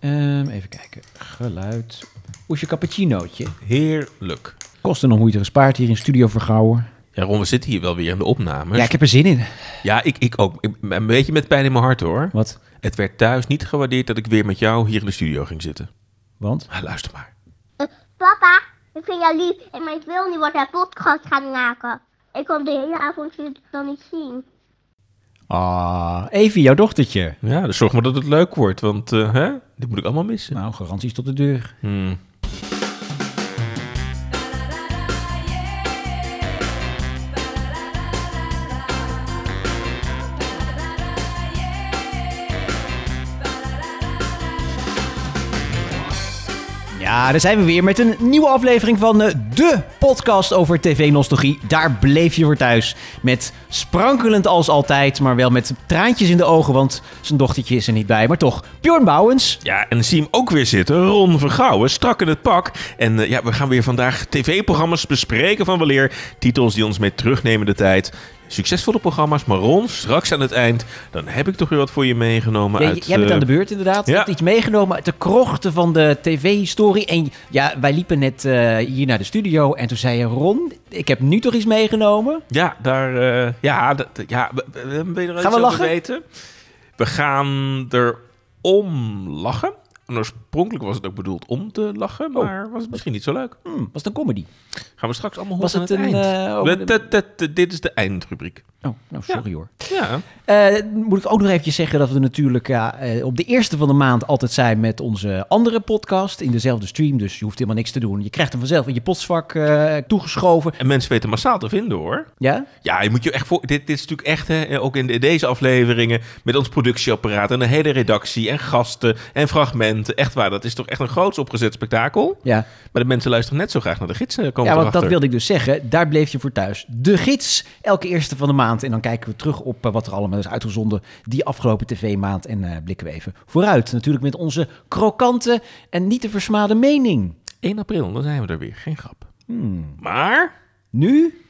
Ehm, even kijken. Geluid. Hoe is je cappuccinootje? Heerlijk. Kosten nog moeite gespaard hier in Studio Vergouwen. Ja, Ron, we zitten hier wel weer in de opnames. Ja, ik heb er zin in. Ja, ik, ik ook. Ik- een beetje met pijn in mijn hart hoor. Wat? Het werd thuis niet gewaardeerd dat ik weer met jou hier in de studio ging zitten. Want? Ah, luister maar. Papa, ik vind jou lief en maar ik wil niet wat hij podcast gaan maken. Ik kon de hele avond je dan niet zien. Ah, Evie, jouw dochtertje. Ja, dus zorg maar dat het leuk wordt, want eh, hè? dit moet ik allemaal missen. Nou, garanties tot de deur. Hmm. Ja, daar zijn we weer met een nieuwe aflevering van eh, de podcast over tv-nostalgie. Daar bleef je voor thuis. Met sprankelend als altijd, maar wel met traantjes in de ogen, want zijn dochtertje is er niet bij. Maar toch, Bjorn Bouwens. Ja, en zie hem ook weer zitten. Ron Vergouwen, strak in het pak. En eh, ja, we gaan weer vandaag tv-programma's bespreken van weleer. Titels die ons mee terugnemen de tijd. Succesvolle programma's, maar Ron, straks aan het eind, dan heb ik toch weer wat voor je meegenomen Ja, uit... jij bent eh, aan de beurt inderdaad. Je ja. hebt iets meegenomen uit de krochten van de tv-historie. En ja, wij liepen net eh, hier naar de studio en toen zei je... Ron, ik heb nu toch iets meegenomen? Ja, daar. eh, ja, dat, ja, ben je er Gaan we lachen? weten? We gaan er om lachen. En oorspronkelijk was het ook bedoeld om te lachen, Oh. maar was het misschien niet zo leuk. Hm, was het een comedy? Gaan we straks allemaal Was horen het aan het een, eind. eh, de- dit- is de eindrubriek. Oh, nou sorry hoor. Ja, Eh, moet ik ook nog eventjes zeggen dat we natuurlijk ja, eh, op de eerste van de maand altijd zijn met onze andere podcast in dezelfde stream. Dus je hoeft helemaal niks te doen. Je krijgt hem vanzelf in je postvak toegeschoven. en mensen weten massaal te vinden hoor. Ja? Ja, je moet je echt voor. Dit, dit is natuurlijk echt, hè, ook in de- deze afleveringen. met ons productieapparaat en een hele redactie. en gasten en fragmenten. Echt waar, dat is toch echt een groots opgezet spektakel. Ja. Maar de mensen luisteren net zo graag naar de gidsen. eh, Komen Ja, want erachter. dat wilde ik dus zeggen. Daar bleef je voor thuis. De gids, elke eerste van de maand. En dan kijken we terug op eh, wat er allemaal is uitgezonden die afgelopen tv-maand. En eh, blikken we even vooruit. Natuurlijk met onze krokante en niet te versmade mening. 1 april, dan zijn we er weer. Geen grap. Hmm. Maar Nu?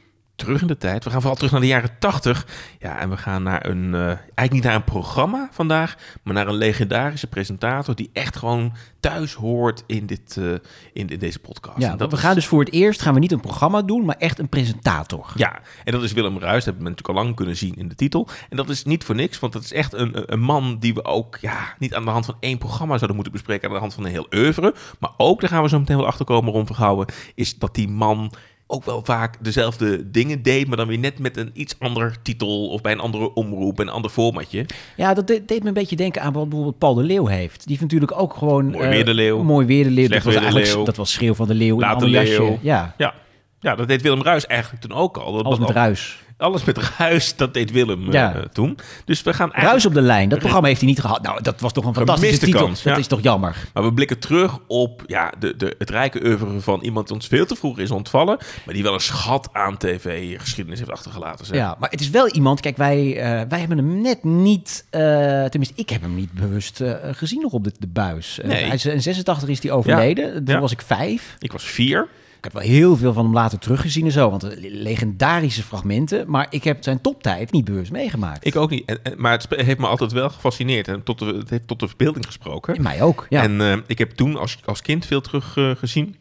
Terug in de tijd. We gaan vooral terug naar de jaren 80. Ja, en we gaan naar een, eh, eigenlijk niet naar een programma vandaag, maar naar een legendarische presentator die echt gewoon thuis hoort in, dit, eh, in, in deze podcast. Ja, dat we is- gaan dus voor het eerst gaan we niet een programma doen, maar echt een presentator. Ja, en dat is Willem Ruis. Dat hebben we natuurlijk al lang kunnen zien in de titel. En dat is niet voor niks, want dat is echt een, een man die we ook ja, niet aan de hand van één programma zouden moeten bespreken, aan de hand van een heel oeuvre. Maar ook, daar gaan we zo meteen wel achter komen, Ron Vergouwen, is dat die man ook wel vaak dezelfde dingen deed, maar dan weer net met een iets ander titel of bij een andere omroep, een ander formatje. Ja, dat de- deed me een beetje denken aan wat bijvoorbeeld Paul de Leeuw heeft. Die heeft natuurlijk ook gewoon... Mooi eh, weer de Leeuw. Mooi weer de Leeuw. Slecht dat was eigenlijk Leeuw. dat was Schreeuw van de Leeuw in een Laat de ander jasje. Leeuw. Ja, Ja. ja, dat deed Willem Ruis eigenlijk toen ook al. Dat alles was met al- ruis. Alles met ruis, dat deed Willem eh, Ja. toen. Dus we gaan eigenlijk... Ruis op de lijn. Dat programma heeft hij niet gehad. Nou, dat was toch een fantastische titel. kans, Dat ja. is toch jammer. Maar we blikken terug op ja, de, de, het rijke oeuvre van iemand die ons veel te vroeg is ontvallen. Maar die wel een schat aan tv-geschiedenis heeft achtergelaten. Zeg. Ja, maar het is wel iemand... Kijk, wij, eh, wij hebben hem net niet... eh, tenminste, ik heb hem niet bewust eh, gezien nog op de, de buis. Eh, Nee. hij is, in 86 is hij overleden. Toen was ik vijf. Ik was vier. Ik heb wel heel veel van hem later teruggezien en zo. Want eh, legendarische fragmenten. Maar ik heb zijn toptijd niet bewust meegemaakt. Ik ook niet. En, en- maar het heeft me altijd wel gefascineerd. En tot de, het heeft tot de verbeelding gesproken. In mij ook, ja. En eh, ik heb toen als, als kind veel terug eh, gezien.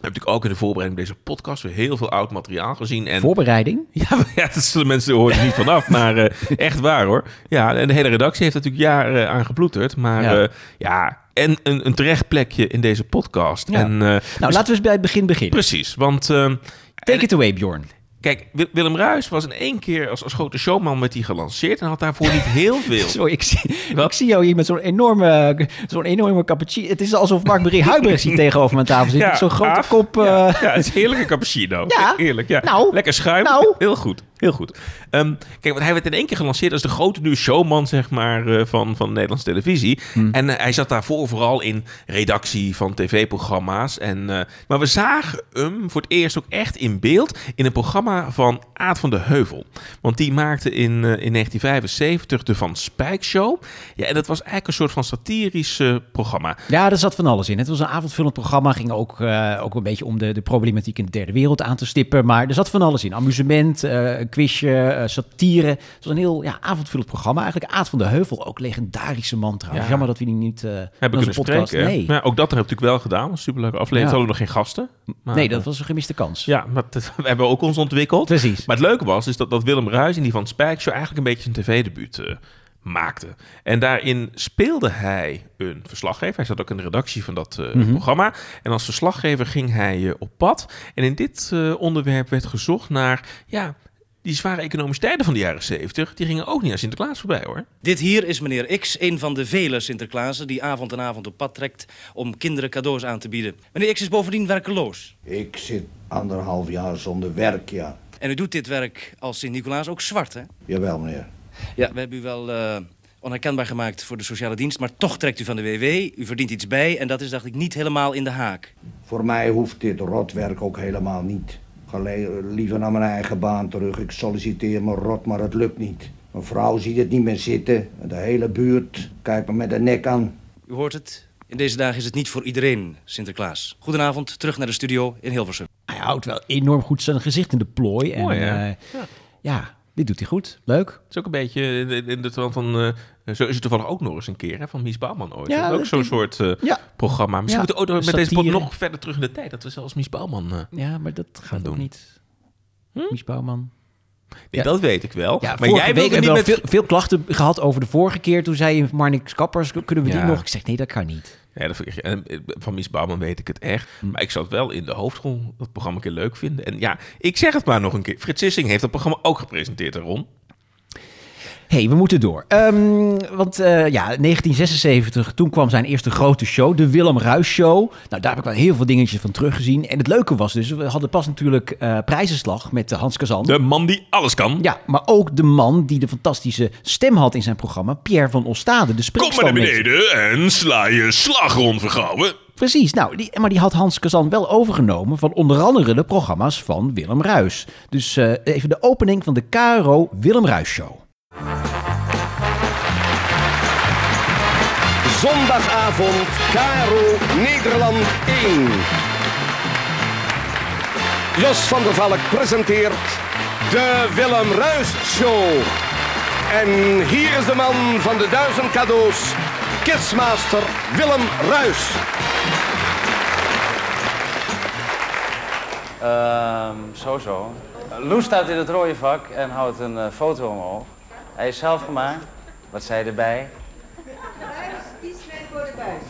Heb ik ook in de voorbereiding op deze podcast weer heel veel oud materiaal gezien. En Voorbereiding. Ja, ja, dat zullen mensen horen er niet vanaf, maar eh, echt waar hoor. Ja, en de hele redactie heeft natuurlijk jaren aan geploeterd, maar Ja. ja, ja en een, een terecht plekje in deze podcast. Ja. En, eh, Nou, dus- laten we eens bij het begin beginnen. Precies, want eh, Take it away, Bjorn. Kijk, Wil- Willem Ruis was in één keer als, als grote showman met die gelanceerd en had daarvoor niet heel veel. Sorry, ik zie, ik zie jou hier met zo'n enorme, zo'n enorme cappuccino. Het is alsof Mark-Marie Huibrechts hier tegenover mijn tafel zit. Ja, zo'n grote kop. eh, Ja, ja, het is heerlijke cappuccino. Ja. Heerlijk, ja. Nou. Lekker schuim. Nou. Heel goed, heel goed. Ehm, kijk, want hij werd in één keer gelanceerd als de grote nieuwe showman, zeg maar, eh, van, van Nederlandse televisie. Hmm. En eh, hij zat daarvoor vooral in redactie van tv-programma's. En, eh, maar we zagen hem voor het eerst ook echt in beeld in een programma van Aad van de Heuvel. Want die maakte in, in 1975 de Van Spijk Show. Ja, en dat was eigenlijk een soort van satirisch programma. Ja, er zat van alles in. Het was een avondvullend programma. Ging ook, ook een beetje om de, de problematiek in de derde wereld aan te stippen. Maar er zat van alles in. Amusement, eh, quizje, eh, satire. Het was een heel ja, avondvullend programma. Eigenlijk Aad van de Heuvel, ook legendarische man trouwens. Ja. Jammer dat we die niet eh Hebben kunnen podcast... spreken. Nee. Ja, ook dat heb ik natuurlijk wel gedaan. Superleuke aflevering. Hadden we nog geen gasten. Maar, nee, dat eh, was een gemiste kans. Ja, maar dat- we hebben ook ons ontwikkeld. Precies. Maar het leuke was is dat, dat Willem Ruijs in die van Spijk eigenlijk een beetje zijn tv-debuut maakte. En daarin speelde hij een verslaggever. Hij zat ook in de redactie van dat Mhm. programma. En als verslaggever ging hij op pad. En in dit onderwerp werd gezocht naar... Ja, die zware economische tijden van de jaren 70... die gingen ook niet aan Sinterklaas voorbij, hoor. Dit hier is meneer X, een van de vele Sinterklaasen die avond en avond op pad trekt om kinderen cadeaus aan te bieden. Meneer X is bovendien werkeloos. Ik zit anderhalf jaar zonder werk, ja. En u doet dit werk als Sint-Nicolaas ook zwart, hè? Jawel, meneer. Ja, we hebben u wel eh, onherkenbaar gemaakt voor de sociale dienst, maar toch trekt u van de WW. U verdient iets bij en dat is, dacht ik, niet helemaal in de haak. Voor mij hoeft dit rotwerk ook helemaal niet. Ik ga liever naar mijn eigen baan terug. Ik solliciteer me rot, maar het lukt niet. Mijn vrouw ziet het niet meer zitten. De hele buurt kijkt me met de nek aan. U hoort het. In deze dagen is het niet voor iedereen Sinterklaas. Goedenavond, terug naar de studio in Hilversum. Hij houdt wel enorm goed zijn gezicht in de plooi. En, Mooi, hè? eh, ja. Dit doet hij goed. Leuk. Het is ook een beetje in, de trant van... eh, zo is het toevallig ook nog eens een keer, hè, van Mies Bouwman ooit. Ja, ook zo'n soort eh, Ja. programma. Misschien Ja, moeten we ook met deze pot nog verder terug in de tijd. Dat we zelfs Mies Bouwman... eh, Ja, maar dat gaat ook doen. niet. Mies Bouwman. Nee, dat weet ik wel. Ja, maar jij week hebben niet we met... veel, veel klachten gehad over de vorige keer. Toen zei je Marnix Kappers, kunnen we die nog? Ik zeg, nee, dat kan niet. Ja, dat vind ik, en eh, van Mies Bouwman weet ik het echt. Hm. Maar ik zou het wel in de hoofdrol dat programma een keer leuk vinden. En ja, ik zeg het maar nog een keer. Frits Sissing heeft dat programma ook gepresenteerd, Ron. Hey, we moeten door. Ehm, want eh, ja, 1976, toen kwam zijn eerste grote show, de Willem Ruis Show. Nou, daar heb ik wel heel veel dingetjes van teruggezien. En het leuke was dus, we hadden pas natuurlijk eh prijzenslag met Hans Kazan. De man die alles kan. Ja, maar ook de man die de fantastische stem had in zijn programma, Pierre van Ostade, de Kom maar naar beneden en sla je slag rond, vergouwen. Precies, nou, die, maar die had Hans Kazan wel overgenomen van onder andere de programma's van Willem Ruis. Dus eh, even de opening van de KRO Willem Ruis Show. Zondagavond, Caro, Nederland 1. Jos van der Valk presenteert de Willem Ruis Show. En hier is de man van de duizend cadeaus, Kissmaster Willem Ruis. Zo zo. Loes staat in het rode vak en houdt een eh, foto omhoog. Hij is zelf gemaakt. Wat zei erbij?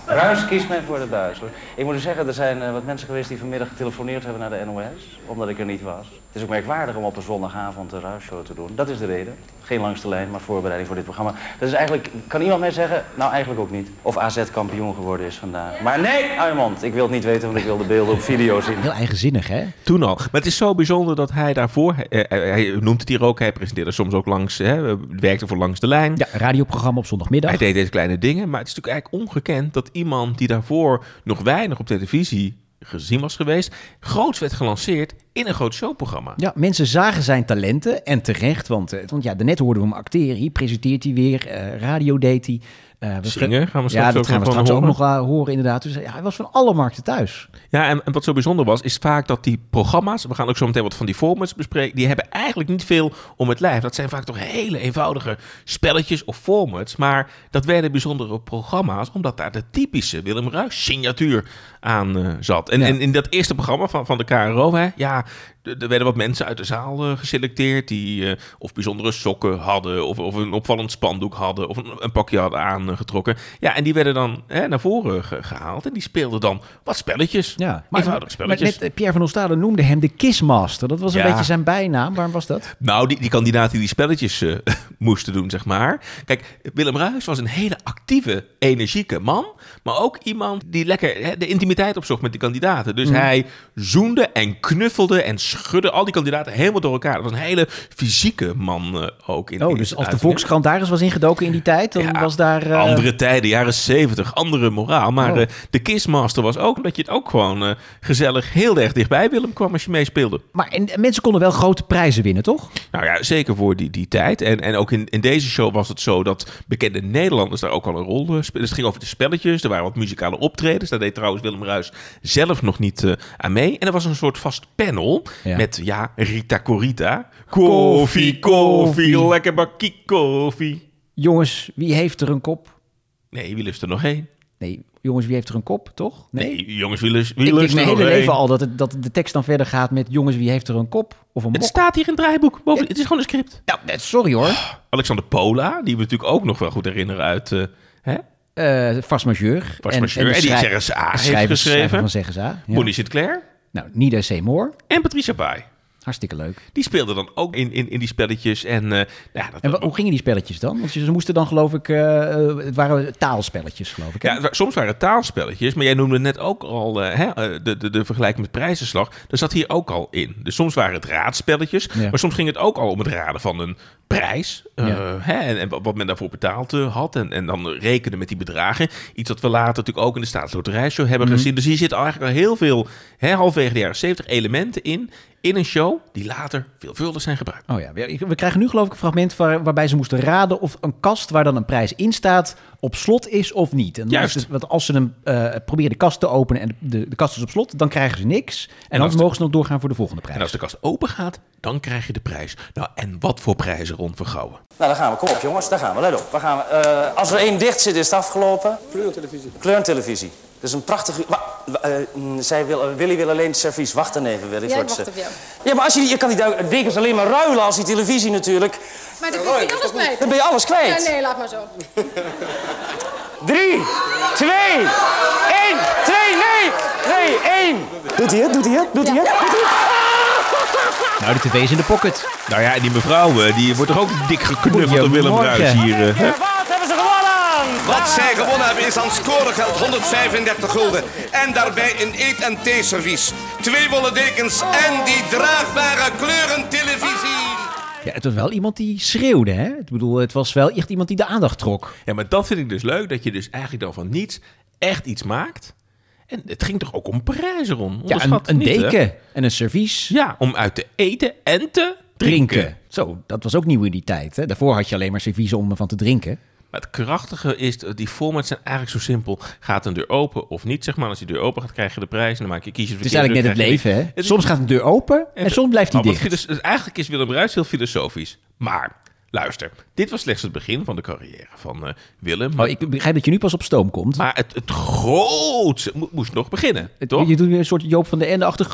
Ruis kiest men voor de hoor. Ik moet u zeggen, er zijn eh, wat mensen geweest die vanmiddag getelefoneerd hebben naar de NOS, omdat ik er niet was. Het is ook merkwaardig om op een zondagavond een ruisshow te doen. Dat is de reden. Geen langste lijn, maar voorbereiding voor dit programma. Dat is eigenlijk, kan iemand mij zeggen? Nou, eigenlijk ook niet. Of AZ kampioen geworden is vandaag. Maar nee, mond. Ik wil het niet weten, want ik wil de beelden op video zien. Heel eigenzinnig, hè? Toen al. Maar het is zo bijzonder dat hij daarvoor... eh, eh, hij noemt het hier ook, hij presenteerde soms ook langs... Hè, werkte voor langs de lijn. Ja, radioprogramma op zondagmiddag. Hij deed deze kleine dingen, maar het is natuurlijk eigenlijk ongekend dat iemand die daarvoor nog weinig op televisie gezien was geweest, groots werd gelanceerd in een groot showprogramma. Ja, mensen zagen zijn talenten en terecht, want, eh, want ja, daarnet hoorden we hem acteren. Hier presenteert hij weer, eh, radio deed hij. Eh, we Zingen gaan we straks ja, dat ook gaan we straks ook nog horen. inderdaad. Dus ja, hij was van alle markten thuis. Ja, en, en wat zo bijzonder was, is vaak dat die programma's, we gaan ook zo meteen wat van die formats bespreken, die hebben eigenlijk niet veel om het lijf. Dat zijn vaak toch hele eenvoudige spelletjes of formats, maar dat werden bijzondere programma's, omdat daar de typische Willem Ruijs signatuur aan zat. En, Ja. en in dat eerste programma van, van de KRO, hè, ja, ja, er werden wat mensen uit de zaal eh, geselecteerd die eh, of bijzondere sokken hadden, of, of een opvallend spandoek hadden, of een, een pakje hadden aangetrokken. Ja, en die werden dan hè, naar voren ge- gehaald en die speelden dan wat spelletjes. Ja, Eenvoudige spelletjes. Maar net, eh, Pierre van Ostade noemde hem de Kissmaster. Dat was een Ja. beetje zijn bijnaam. Waarom was dat? Nou, die, die kandidaten die die spelletjes moesten doen, zeg maar. Kijk, Willem Ruijs was een hele actieve, energieke man. Maar ook iemand die lekker hè, de intimiteit opzocht met die kandidaten. Dus hij zoende en knuffelde en schudde al die kandidaten helemaal door elkaar. Dat was een hele fysieke man eh, ook. In, Oh, in dus als de. Volkskrant daar eens was ingedoken in die tijd, dan Ja, was daar... eh, Andere tijden, jaren zeventig, andere moraal. Maar Oh. eh, de Kissmaster was ook dat je het ook gewoon gezellig heel erg dichtbij Willem kwam als je meespeelde. Maar en, en mensen konden wel grote prijzen winnen, toch? Nou ja, zeker voor die, die tijd. En, en ook in, in deze show was het zo dat bekende Nederlanders daar ook al een rol. Dus het ging over de spelletjes. Er waren wat muzikale optredens. Daar deed trouwens Willem Ruis zelf nog niet aan mee. En er was een soort vast panel. Ja. Met, ja, Rita Corita. Koffie, koffie, lekker bakkie koffie. Jongens, wie heeft er een kop? Nee, wie lust er nog één? Nee, jongens, wie heeft er een kop, toch? Nee, jongens, wie lust, wie Ik denk lust er mijn hele leven al dat, het, dat de tekst dan verder gaat met... jongens, wie heeft er een kop? Of een Het mok? staat hier in het draaiboek. Boven, Het is gewoon een script. Nou, nee, sorry hoor. Alexander Pola, die we natuurlijk ook nog wel goed herinneren uit... eh, hè? Eh Vast Majeur. Vast Majeur. En die schrij- Zeggen Ze A heeft geschreven. van Zeggen Ze A. Ja. Bonnie Sinclair Nou, Nida Seymour. en Patricia Pai. Hartstikke leuk. Die speelden dan ook in, in, in die spelletjes. En, eh, ja, dat, En wa- hoe gingen die spelletjes dan? Want ze moesten dan geloof ik... eh, eh, het waren taalspelletjes geloof ik. hè? ja, soms waren het taalspelletjes, maar jij noemde net ook al hè, de, de, de vergelijking met prijzenslag. Dat zat hier ook al in. Dus soms waren het raadspelletjes, Ja. maar soms ging het ook al om het raden van een prijs. eh, hè, en, en wat men daarvoor betaald eh, had. En, en dan rekenen met die bedragen. Iets wat we later natuurlijk ook in de staatsloterijshow hebben Mhm. gezien. Dus hier zitten eigenlijk al heel veel, hè, halverwege de jaren 70, elementen in. In een show die later veelvuldig zijn gebruikt. Oh ja, we we krijgen nu geloof ik een fragment waar, waarbij ze moesten raden of een kast waar dan een prijs in staat op slot is of niet. En Juist. het- want als ze hem eh, proberen de kast te openen en de, de kast is op slot, dan krijgen ze niks. En, als dan de- mogen ze nog doorgaan voor de volgende prijs. En als de kast open gaat, dan krijg je de prijs. Nou, en wat voor prijzen rond Vergouwen? Nou, daar gaan we. Kom op, jongens. Daar gaan we. Let op. Waar gaan we? Eh, als er één dicht zit, is het afgelopen. Kleurentelevisie. Dat is een prachtige... Eh, mm, zij wil, Willy wil alleen het servies. Wacht dan even, Willy. Ja, voor ik het wacht op jou. Ja, maar als je, je kan die dekens alleen maar ruilen als die televisie natuurlijk. Maar dan ben je alles kwijt. Dan ben je alles kwijt. Ja, nee, laat maar zo. Drie, twee, één, twee, nee, nee, één. Doet hij het? Doet hij het? Doet hij het? Doet hij het? Nou, de tv is in de pocket. Nou ja, en die mevrouw, eh, die wordt toch ook dik geknuffeld door Willem. Ruijs hier. eh, hè? Wat hebben ze gewonnen? Wat zij gewonnen hebben is aan scoregeld 135 gulden. En daarbij een eet- en theeservies. Twee wollen dekens en die draagbare kleurentelevisie. Ja, het was wel iemand die schreeuwde, hè? Ik bedoel, het was wel echt iemand die de aandacht trok. Ja, maar dat vind ik dus leuk, dat je dus eigenlijk dan van niets echt iets maakt. En het ging toch ook om prijzen, Ron? Ja, een, Onderschat een niet, hè? deken en een servies. Ja, om uit te eten en te Drinken. drinken. Zo, dat was ook nieuw in die tijd. Hè? Daarvoor had je alleen maar servies om ervan te drinken. Maar het krachtige is, die formats zijn eigenlijk zo simpel. Gaat een deur open of niet, zeg maar. Als die deur open gaat, krijg je de prijs. En dan maak je kies je Het is eigenlijk net het leven, hè? Soms gaat een deur open en soms blijft die Oh, dicht. filos- dus eigenlijk is Willem Ruijs heel filosofisch. Maar, luister. Dit was slechts het begin van de carrière van eh, Willem. Oh, ik begrijp dat je nu pas op stoom komt. Maar het, het grootste mo- moest nog beginnen, Het- toch? Je doet weer een soort Joop van de Ende-achtig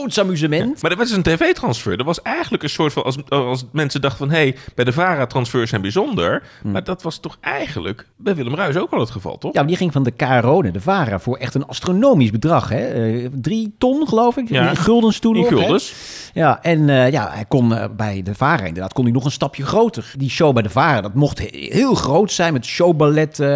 groots amusement. Maar dat was een tv-transfer. Dat was eigenlijk een soort van... Als, als mensen dachten van... hé, hey, bij de VARA-transfers zijn bijzonder. Maar dat was toch eigenlijk bij Willem Ruijs ook al het geval, toch? Ja, maar die ging van de KRO naar de VARA voor echt een astronomisch bedrag. Hè? Eh, drie ton, geloof ik. Ja. In guldens toen In guldens. Ja, en eh, ja, hij kon eh, bij de VARA inderdaad kon hij nog een stapje groter. Die show bij de VARA, dat mocht he- heel groot zijn met showballetten,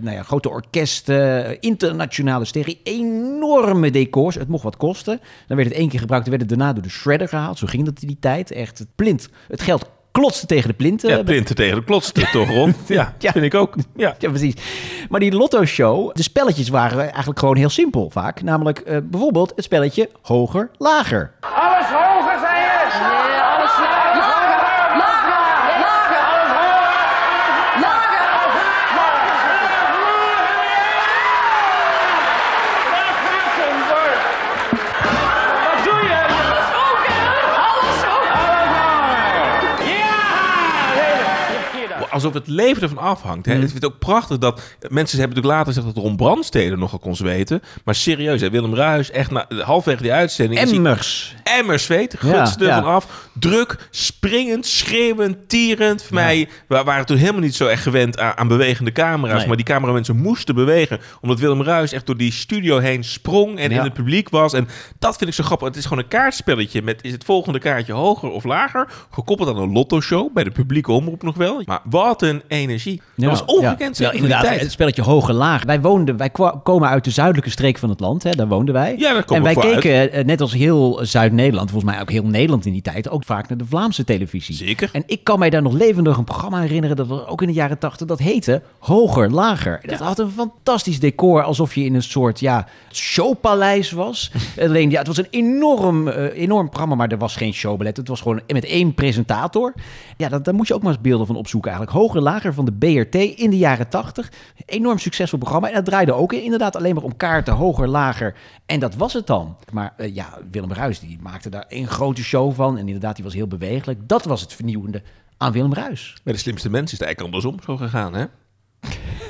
nou ja, grote orkesten, internationale sterren, enorme decors. Het mocht wat kosten. Dan werd het één keer gebruikt, dan werd het daarna door de shredder gehaald. Zo ging dat in die tijd. Echt, het plint, het geld klotste tegen de plinten. Ja, plinten tegen de klotste, toch, Ron? Ja, Ja. vind ik ook. Ja. Ja, precies. Maar die Lotto-show, de spelletjes waren eigenlijk gewoon heel simpel vaak. Namelijk eh, bijvoorbeeld het spelletje hoger, lager. Alsof het leven ervan afhangt. Hè? Mm. Ik vind het ook prachtig dat... Mensen hebben natuurlijk later gezegd dat Ron Brandstede nogal kon zweten. Maar serieus, hè? Willem Ruijs, echt na, halfweg die uitzending... hij Emmers. Emmers zweet, Ja, gutste ja. ervan af. Druk, springend, schreeuwend, tierend. Voor mij we waren toen helemaal niet zo echt gewend aan, aan bewegende camera's. Nee. Maar die cameramensen moesten bewegen. Omdat Willem Ruijs echt door die studio heen sprong en Ja. in het publiek was. En dat vind ik zo grappig. Het is gewoon een kaartspelletje met is het volgende kaartje hoger of lager. Gekoppeld aan een lotto-show, bij de publieke omroep nog wel. Maar wat een energie. Dat was ongekend. Ja, inderdaad, tijd. het spelletje hoger laag. Wij woonden, wij komen uit de zuidelijke streek van het land, hè, daar woonden wij. Ja, daar komen en wij we keken, eh, net als heel Zuid-Nederland, volgens mij ook heel Nederland in die tijd, ook vaak naar de Vlaamse televisie. Zeker. En ik kan mij daar nog levendig een programma herinneren, dat was ook in de jaren tachtig, dat heette Hoger, Lager. Dat had een fantastisch decor, alsof je in een soort ja, showpaleis was. Alleen, ja, het was een enorm, eh, enorm programma, maar er was geen showballet. Het was gewoon met één presentator. Ja, dat, daar moet je ook maar eens beelden van opzoeken eigenlijk. Hoger Lager van de BRT in de jaren 80. Enorm succesvol programma. En dat draaide ook inderdaad alleen maar om kaarten, hoger, lager. En dat was het dan. Maar eh, ja, Willem Ruis die maakte daar een grote show van. En inderdaad, die was heel bewegelijk. Dat was het vernieuwende aan Willem Ruis. Bij de slimste mensen is het eigenlijk andersom zo gegaan, hè?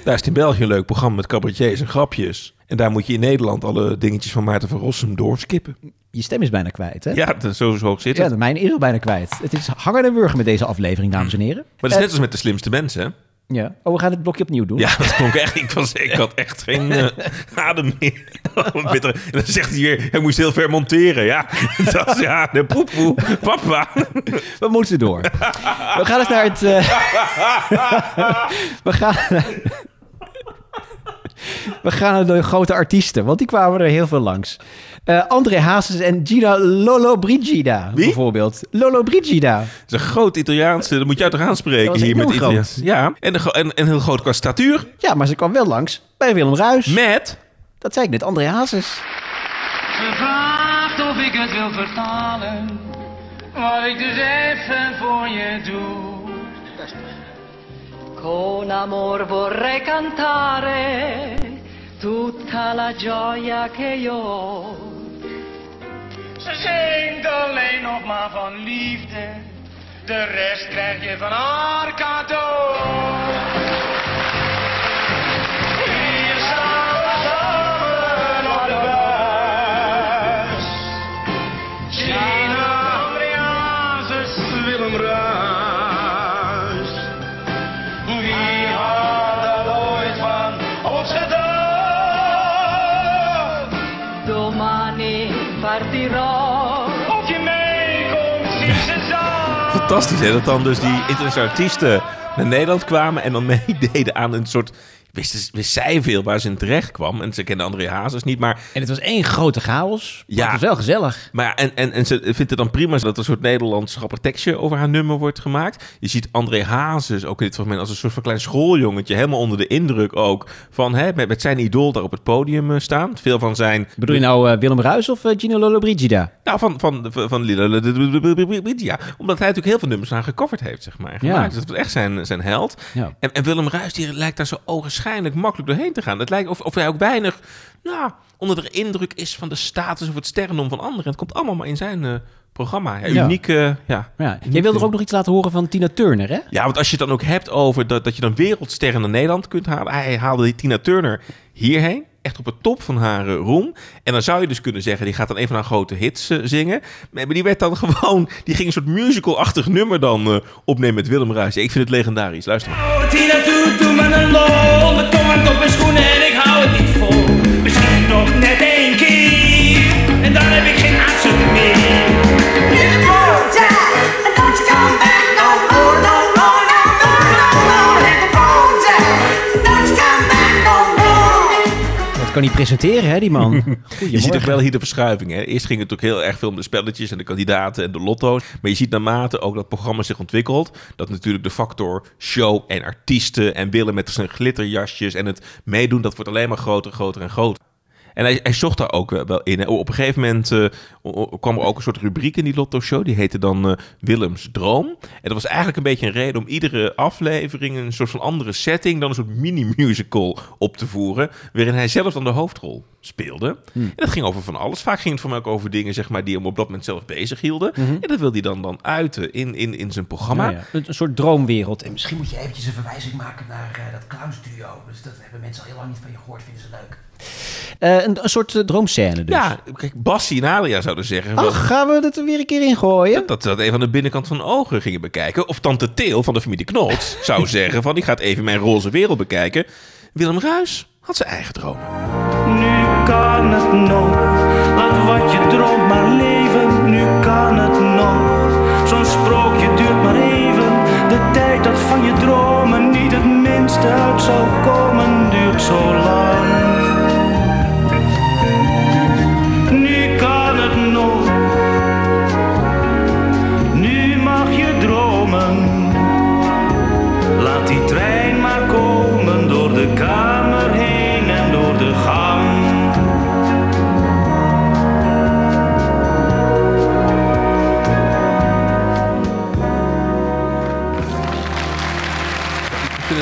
Daar is in België een leuk programma met cabaretiers en grapjes. En daar moet je in Nederland alle dingetjes van Maarten van Rossum doorskippen. Je stem is bijna kwijt, hè? Ja, dat, zo, zo hoog zit het. Ja, de mijne is al bijna kwijt. Het is hangen en wurgen met deze aflevering, dames en heren. Maar het is net als met de slimste mensen, hè? Ja. Oh, we gaan het blokje opnieuw doen. Ja, dat klonk echt. Ik, was, ik had echt geen eh, adem meer. Oh. En dan zegt hij weer, hij moest heel ver monteren. Ja, dat is, ja, de poepoe, papa. We moeten door. We gaan eens naar het... eh, we gaan... We gaan naar de grote artiesten, want die kwamen er heel veel langs. Eh, André Hazes en Gina Lollobrigida, Wie? bijvoorbeeld. Lollobrigida. Dat is een groot Italiaans. Dat moet je uit toch aanspreken hier met. Italiaans. Ja, en, een en, en heel groot qua statuur. Ja, maar ze kwam wel langs bij Willem Ruis. Met... Dat zei ik net, André Hazes. Gevraagd of ik het wil vertalen, wat ik dus even voor je doe. Con amor vorrei cantare tutta la gioia che io ho. Ze zingt alleen nog maar van liefde, de rest krijg je van haar cadeau. Fantastisch, hè? Dat dan dus die internationale artiesten naar Nederland kwamen en dan meededen aan een soort... Wist, wist zij veel waar ze in terecht kwam. En ze kenden André Hazes niet, maar... En het was één grote chaos. Ja. Het was wel gezellig. Maar ja, en, en, en ze vindt het dan prima dat er een soort Nederlands grappig tekstje over haar nummer wordt gemaakt. Je ziet André Hazes ook in dit fragment als een soort van klein schooljongetje. Helemaal onder de indruk ook van hè, met, met zijn idool daar op het podium eh, staan. Veel van zijn... Bedoel je nou eh, Willem Ruis of eh, Gina Lollobrigida? Nou, van, van, van, van omdat hij natuurlijk heel veel nummers aan gecoverd heeft, zeg maar. Ja. Dat was echt zijn, zijn held. Ja. En, en Willem Ruis, die lijkt daar zo ogenschijnlijk makkelijk doorheen te gaan. Het lijkt of, of hij ook weinig nou, onder de indruk is van de status of het sterrenom van anderen. Het komt allemaal maar in zijn eh, programma. Ja, Ja. uniek, ja. Ja. Jij wilde er ook nog iets laten horen van Tina Turner, hè? Ja, want als je het dan ook hebt over dat, dat je dan wereldsterren naar Nederland kunt halen. Hij haalde die Tina Turner hierheen. Echt op het top van haar eh, roem. En dan zou je dus kunnen zeggen, die gaat dan een van haar grote hits eh, zingen. Maar die werd dan gewoon, die ging een soort musical-achtig nummer dan eh, opnemen met Willem Ruijs. Ik vind het legendarisch. Luister maar. Tina, doe, me een lol. Mijn tong hangt op mijn schoenen en ik hou het niet vol. Misschien nog net één kan niet presenteren, hè, die man. Je ziet ook wel hier de verschuiving. Hè? Eerst ging het ook heel erg veel om de spelletjes en de kandidaten en de lotto's. Maar je ziet naarmate ook dat programma zich ontwikkelt, dat natuurlijk de factor show en artiesten en Willem met zijn glitterjasjes en het meedoen, dat wordt alleen maar groter, groter en groter. En hij, hij zocht daar ook wel in. Op een gegeven moment eh, kwam er ook een soort rubriek in die Lotto-show. Die heette dan eh, Willems Droom. En dat was eigenlijk een beetje een reden om iedere aflevering... een soort van andere setting, dan een soort mini-musical op te voeren... waarin hij zelf dan de hoofdrol speelde. En dat ging over van alles. Vaak ging het voor mij ook over dingen zeg maar, die hem op dat moment zelf bezig hielden. En dat wilde hij dan, dan uiten in, in, in zijn programma. Ja, ja. Een, een soort droomwereld. En misschien moet je eventjes een verwijzing maken naar eh, dat clownsduo. Dus dat hebben mensen al heel lang niet van je gehoord, vinden ze leuk. Eh, een, een soort eh, droomscène dus. Ja, kijk, Bassie en Alia zouden zeggen... Ach, gaan we het er weer een keer in gooien? Dat, dat ze dat even aan de binnenkant van de ogen gingen bekijken. Of tante Teel van de familie Knots zou zeggen van... ik ga het even mijn roze wereld bekijken. Willem Ruis had zijn eigen dromen. Nu kan het nog. Laat wat je droomt maar leven. Nu kan het nog. Zo'n sprookje duurt maar even. De tijd dat van je dromen niet het minste uit zou komen, duurt zo lang.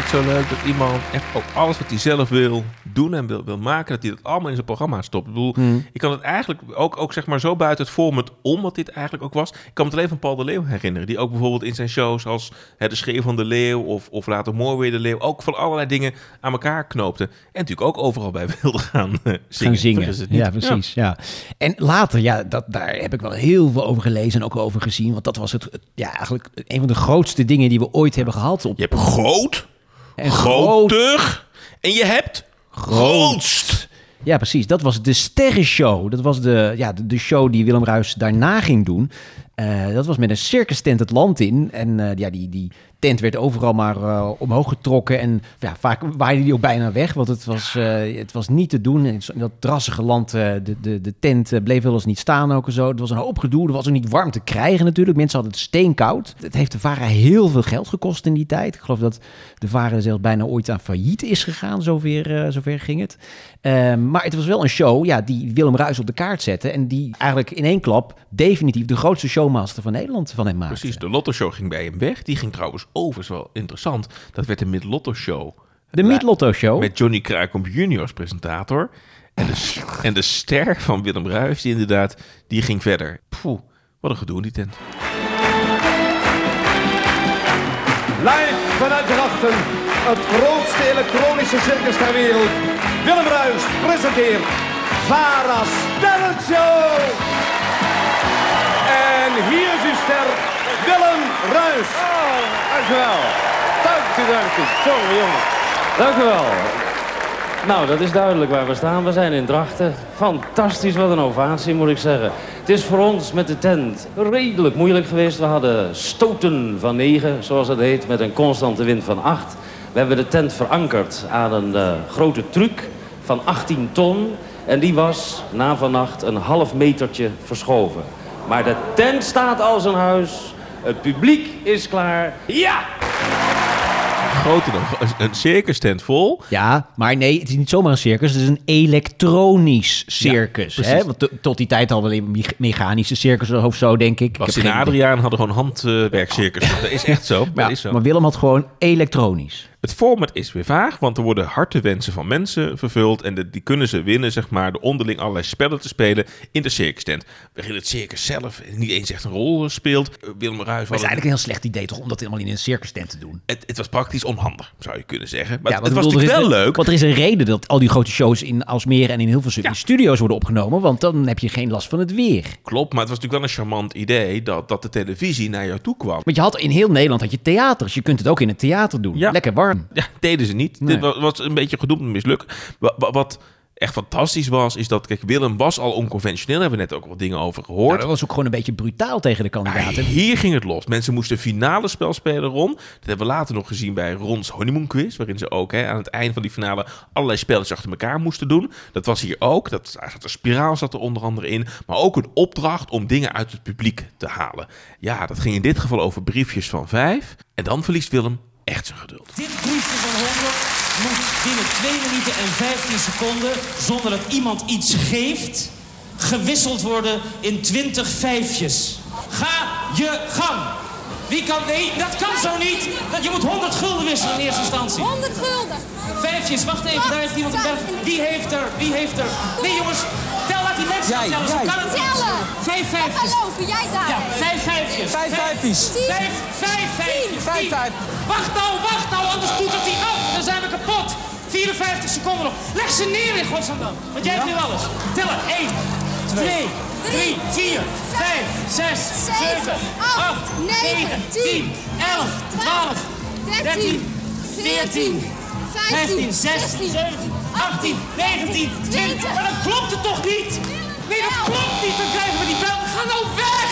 Zo leuk dat iemand echt ook alles wat hij zelf wil doen en wil, wil maken, dat hij dat allemaal in zijn programma stopt. Ik bedoel, Hmm. ik kan het eigenlijk ook, ook zeg maar zo buiten het format om wat dit eigenlijk ook was. Ik kan het alleen van Paul de Leeuw herinneren, die ook bijvoorbeeld in zijn shows als hè, De Schreeuw van de Leeuw of, of later Mooi weer de Leeuw ook van allerlei dingen aan elkaar knoopte. En natuurlijk ook overal bij wilde gaan eh, zingen. gaan. Ja, precies. Ja. En later, ja, dat, daar heb ik wel heel veel over gelezen en ook over gezien. Want dat was het, het- ja, eigenlijk een van de grootste dingen die we ooit hebben gehad. Op, Je hebt groot, en groot, groter en je hebt grootst. Ja, precies. Dat was de sterrenshow. Dat was de, ja, de, de show die Willem Ruis daarna ging doen. Eh, dat was met een circus tent het land in. En eh, ja, die, die tent werd overal maar eh, omhoog getrokken. En ja, vaak waaide die ook bijna weg. Want het was, eh, het was niet te doen. In dat drassige land, eh, de, de, de tent bleef wel eens niet staan ook en zo. Het was een hoop gedoe. Er was ook niet warm te krijgen natuurlijk. Mensen hadden het steenkoud. Het heeft de VARA heel veel geld gekost in die tijd. Ik geloof dat de VARA zelfs bijna ooit aan failliet is gegaan. Zover, zover ging het. Ehm, maar het was wel een show ja, die Willem Ruis op de kaart zette. En die eigenlijk in één klap definitief de grootste showmaster van Nederland van hem maakte. Precies, de Lotto Show ging bij hem weg. Die ging trouwens overigens wel interessant. Dat werd de Mid Lotto Show. De Meet Lotto Show. Met Johnny Kruikamp junior als presentator. En de, en de ster van Willem Ruijs, die inderdaad, die ging verder. Poeh, wat een gedoe in die tent. Live vanuit Drachten, het grootste elektronische circus ter wereld. Willem Ruis presenteert Vara's Sterrenshow. En hier is uw ster, Willem Ruis. Oh, dank u wel. Dank u, dank jongen. Dank u wel. Nou, dat is duidelijk waar we staan. We zijn in Drachten. Fantastisch, wat een ovatie moet ik zeggen. Het is voor ons met de tent redelijk moeilijk geweest. We hadden stoten van 9, zoals het heet, met een constante wind van 8. We hebben de tent verankerd aan een eh, grote truc van 18 ton. En die was na vannacht een half metertje verschoven. Maar de tent staat als een huis. Het publiek is klaar. Ja! Groter dan een- circus tent vol. Ja, maar nee, het is niet zomaar een circus. Het is een elektronisch circus. Ja, hè? Want to- tot die tijd hadden we alleen me- mechanische circus of zo, denk ik. Ik Was heb in Adriaan hadden gewoon handwerkcircus. dat is echt zo. Is zo. Ja, maar Willem had gewoon elektronisch. Het format is weer vaag, want er worden hartewensen van mensen vervuld. En de, die kunnen ze winnen, zeg maar, door onderling allerlei spellen te spelen in de circus tent. Waarin het circus zelf niet eens echt een rol speelt. Uh, Willem Ruijs Maar het is eigenlijk een heel slecht idee toch om dat helemaal in een circus tent te doen. het, het was praktisch onhandig, zou je kunnen zeggen. Maar Ja, het, was natuurlijk wel leuk. Want er is een reden dat al die grote shows in Alsmere en in Hilversum in studio's worden opgenomen. Want dan heb je geen last van het weer. Klopt, maar het was natuurlijk wel een charmant idee dat, dat de televisie naar jou toe kwam. Want je had in heel Nederland had je theaters. Je kunt het ook in het theater doen. Ja. Lekker warm. Ja, deden ze niet. Nee. Dit wa- was een beetje gedoemd mislukken. Wa- wa- Wat echt fantastisch was, is dat, kijk, Willem was al onconventioneel. Daar hebben we net ook wat dingen over Nou, gehoord. dat was ook gewoon een beetje brutaal tegen de Maar kandidaten. hier ging het los. Mensen moesten finale spel spelen, Ron. Dat hebben we later nog gezien bij Rons Honeymoon Quiz. Waarin ze ook hè, aan het eind van die finale allerlei spelletjes achter elkaar moesten doen. Dat was hier ook. Dat, daar zat een spiraal zat er onder andere in. Maar ook een opdracht om dingen uit het publiek te halen. Ja, dat ging in dit geval over briefjes van vijf. En dan verliest Willem echt zijn geduld. Dit briefje van 100 moet binnen 2 minuten en 15 seconden, zonder dat iemand iets geeft, gewisseld worden in 20 vijfjes. Ga je gang. Wie kan... Nee, dat kan zo niet. Dat, je moet 100 gulden wisselen in eerste instantie. 100 gulden. Vijfjes, wacht even, daar heeft iemand een. Wie heeft er? Wie heeft er? Nee jongens, tel laat die mensen Jij, tellen. Jij. kan het niet. Tellen. Vijf Ga vijfjes. lopen, jij daar. Ja, vijf vijfjes. Vijf vijfjes. Vijf, vijf vijfjes. Vijf Tien. vijf. Wacht nou, wacht nou, anders doet het hij af. 54 seconden nog. Leg ze neer in godsnaam dan. Want jij hebt nu alles. Tellen. 1, 2, 3, 4, 5, 6, 7, 8, 9, 10, 11, 12, 13, 14, 15, 16, 17, 18, 19, 20. Maar dan klopt het toch niet? Nee, dat klopt niet. Dan krijgen we die bel. Ga nou weg!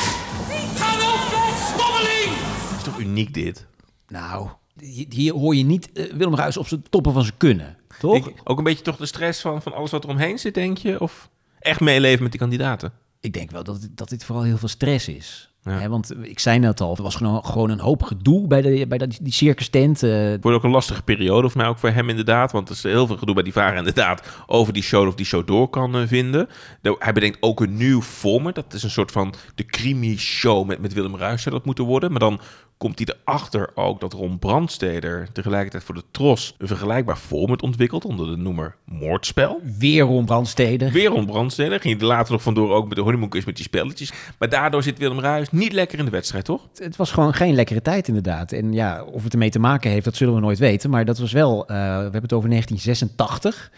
Ga nou weg, stommeling! Het is toch uniek dit? Nou, hi- hier hoor je niet eh, Willem Ruijs op zijn toppen van zijn kunnen. Toch? Ik- ook een beetje toch de stress van, van alles wat er omheen zit, denk je? Of echt meeleven met die kandidaten? Ik denk wel dat, het- dat dit vooral heel veel stress is. Ja. Want ik zei net al, er was gewoon, gewoon een hoop gedoe bij, de, bij dat- die circus tent. eh, Het wordt ook een lastige periode voor mij, ook voor hem inderdaad. Want er is heel veel gedoe bij die varen inderdaad over die show of die show door kan eh, vinden. Nou, Hij bedenkt ook een nieuw format. Dat is een soort van de creamy show met, met Willem Ruijs zou dat moeten worden. Maar dan komt hij erachter ook dat Ron Brandsteder tegelijkertijd voor de Tros een vergelijkbaar format ontwikkelt onder de noemer Moordspel. Weer Ron Brandsteder. Weer Ron Brandsteder. Ging hij er later nog vandoor ook met de honeymoon met die spelletjes. Maar daardoor zit Willem Ruijs niet lekker in de wedstrijd, toch? Het was gewoon geen lekkere tijd inderdaad. En ja, of het ermee te maken heeft, dat zullen we nooit weten. Maar dat was wel, eh, we hebben het over 1986.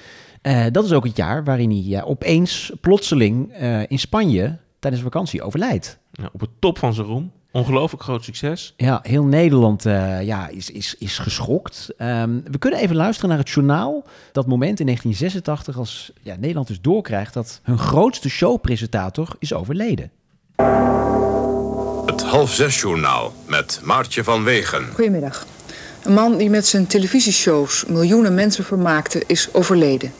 Eh, dat is ook het jaar waarin hij ja, opeens plotseling eh, in Spanje tijdens vakantie overlijdt. Ja, op het top van zijn roem. Ongelooflijk groot succes. Ja, heel Nederland eh, ja, is, is, is geschokt. Ehm, we kunnen even luisteren naar het journaal. Dat moment in 1986 als ja, Nederland dus doorkrijgt dat hun grootste showpresentator is overleden. Het half zes journaal met Maartje van Wegen. Goedemiddag. Een man die met zijn televisieshows miljoenen mensen vermaakte is overleden.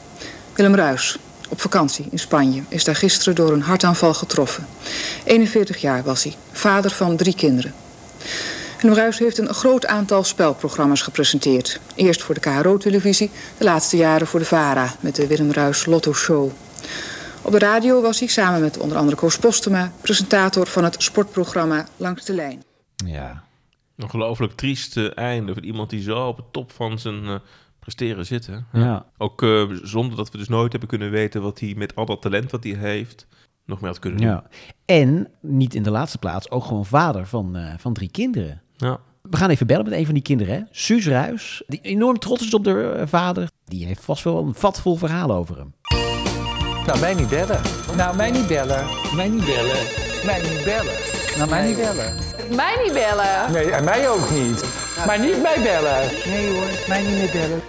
Willem Ruis, op vakantie in Spanje, is daar gisteren door een hartaanval getroffen. 41 jaar was hij, vader van drie kinderen. Willem Ruis heeft een groot aantal spelprogramma's gepresenteerd. Eerst voor de KRO-televisie, de laatste jaren voor de VARA met de Willem Ruis Lotto Show. Op de radio was hij samen met onder andere Koos Postema presentator van het sportprogramma Langs de Lijn. Ja. Ongelooflijk triest eh, einde van iemand die zo op het top van zijn eh, presteren zit. Hè? Ja. Ook eh, zonder dat we dus nooit hebben kunnen weten wat hij met al dat talent wat hij heeft nog meer had kunnen doen. Ja. En niet in de laatste plaats ook gewoon vader van, eh, van drie kinderen. Ja. We gaan even bellen met een van die kinderen. Hè? Suus Ruis, die enorm trots is op de eh, vader. Die heeft vast wel een vat vol verhalen over hem. Nou, mij niet bellen. Nou, mij niet bellen. Mij niet bellen. Mij niet bellen. Nou, mij niet bellen. Mij niet bellen. Nee, en mij ook niet. Maar niet mij bellen. Nee hoor, mij niet meer bellen.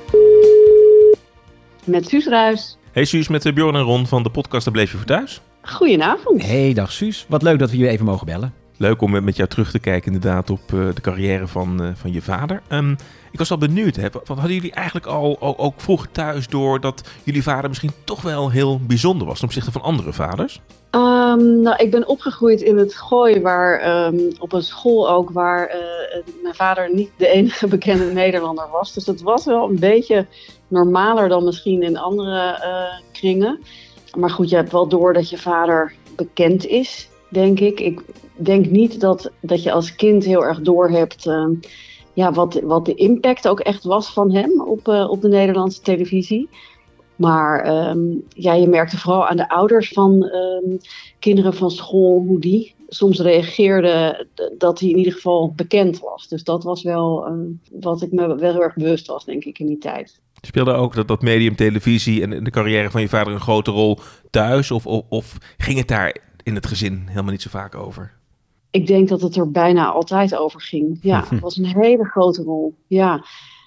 Met Suus Ruis. Hey Suus, met eh, Bjorn en Ron van de podcast Daar Bleef Je Voor Thuis. Goedenavond. Hey, dag Suus. Wat leuk dat we je even mogen bellen. Leuk om met jou terug te kijken inderdaad op eh, de carrière van, eh, van je vader. Ehm, ik was al benieuwd, hè, wat, hadden jullie eigenlijk al ook, vroeg thuis door dat jullie vader misschien toch wel heel bijzonder was ten opzichte van andere vaders? Ehm, nou, ik ben opgegroeid in het Gooi, waar, ehm, op een school ook waar eh, mijn vader niet de enige bekende Nederlander was. Dus het was wel een beetje normaler dan misschien in andere kringen. Maar goed, je hebt wel door dat je vader bekend is, denk ik. Ik denk niet dat, dat je als kind heel erg doorhebt ehm, ja, wat, wat de impact ook echt was van hem op, eh, op de Nederlandse televisie. Maar ehm, ja, je merkte vooral aan de ouders van ehm, kinderen van school hoe die soms reageerden dat hij in ieder geval bekend was. Dus dat was wel wat ik me wel heel erg bewust was, denk ik, in die tijd. Speelde ook dat, dat medium televisie en de carrière van je vader een grote rol thuis? Of, of ging het daar in het gezin helemaal niet zo vaak over? Ik denk dat het er bijna altijd over ging. Ja, het was een hele grote rol. Ja,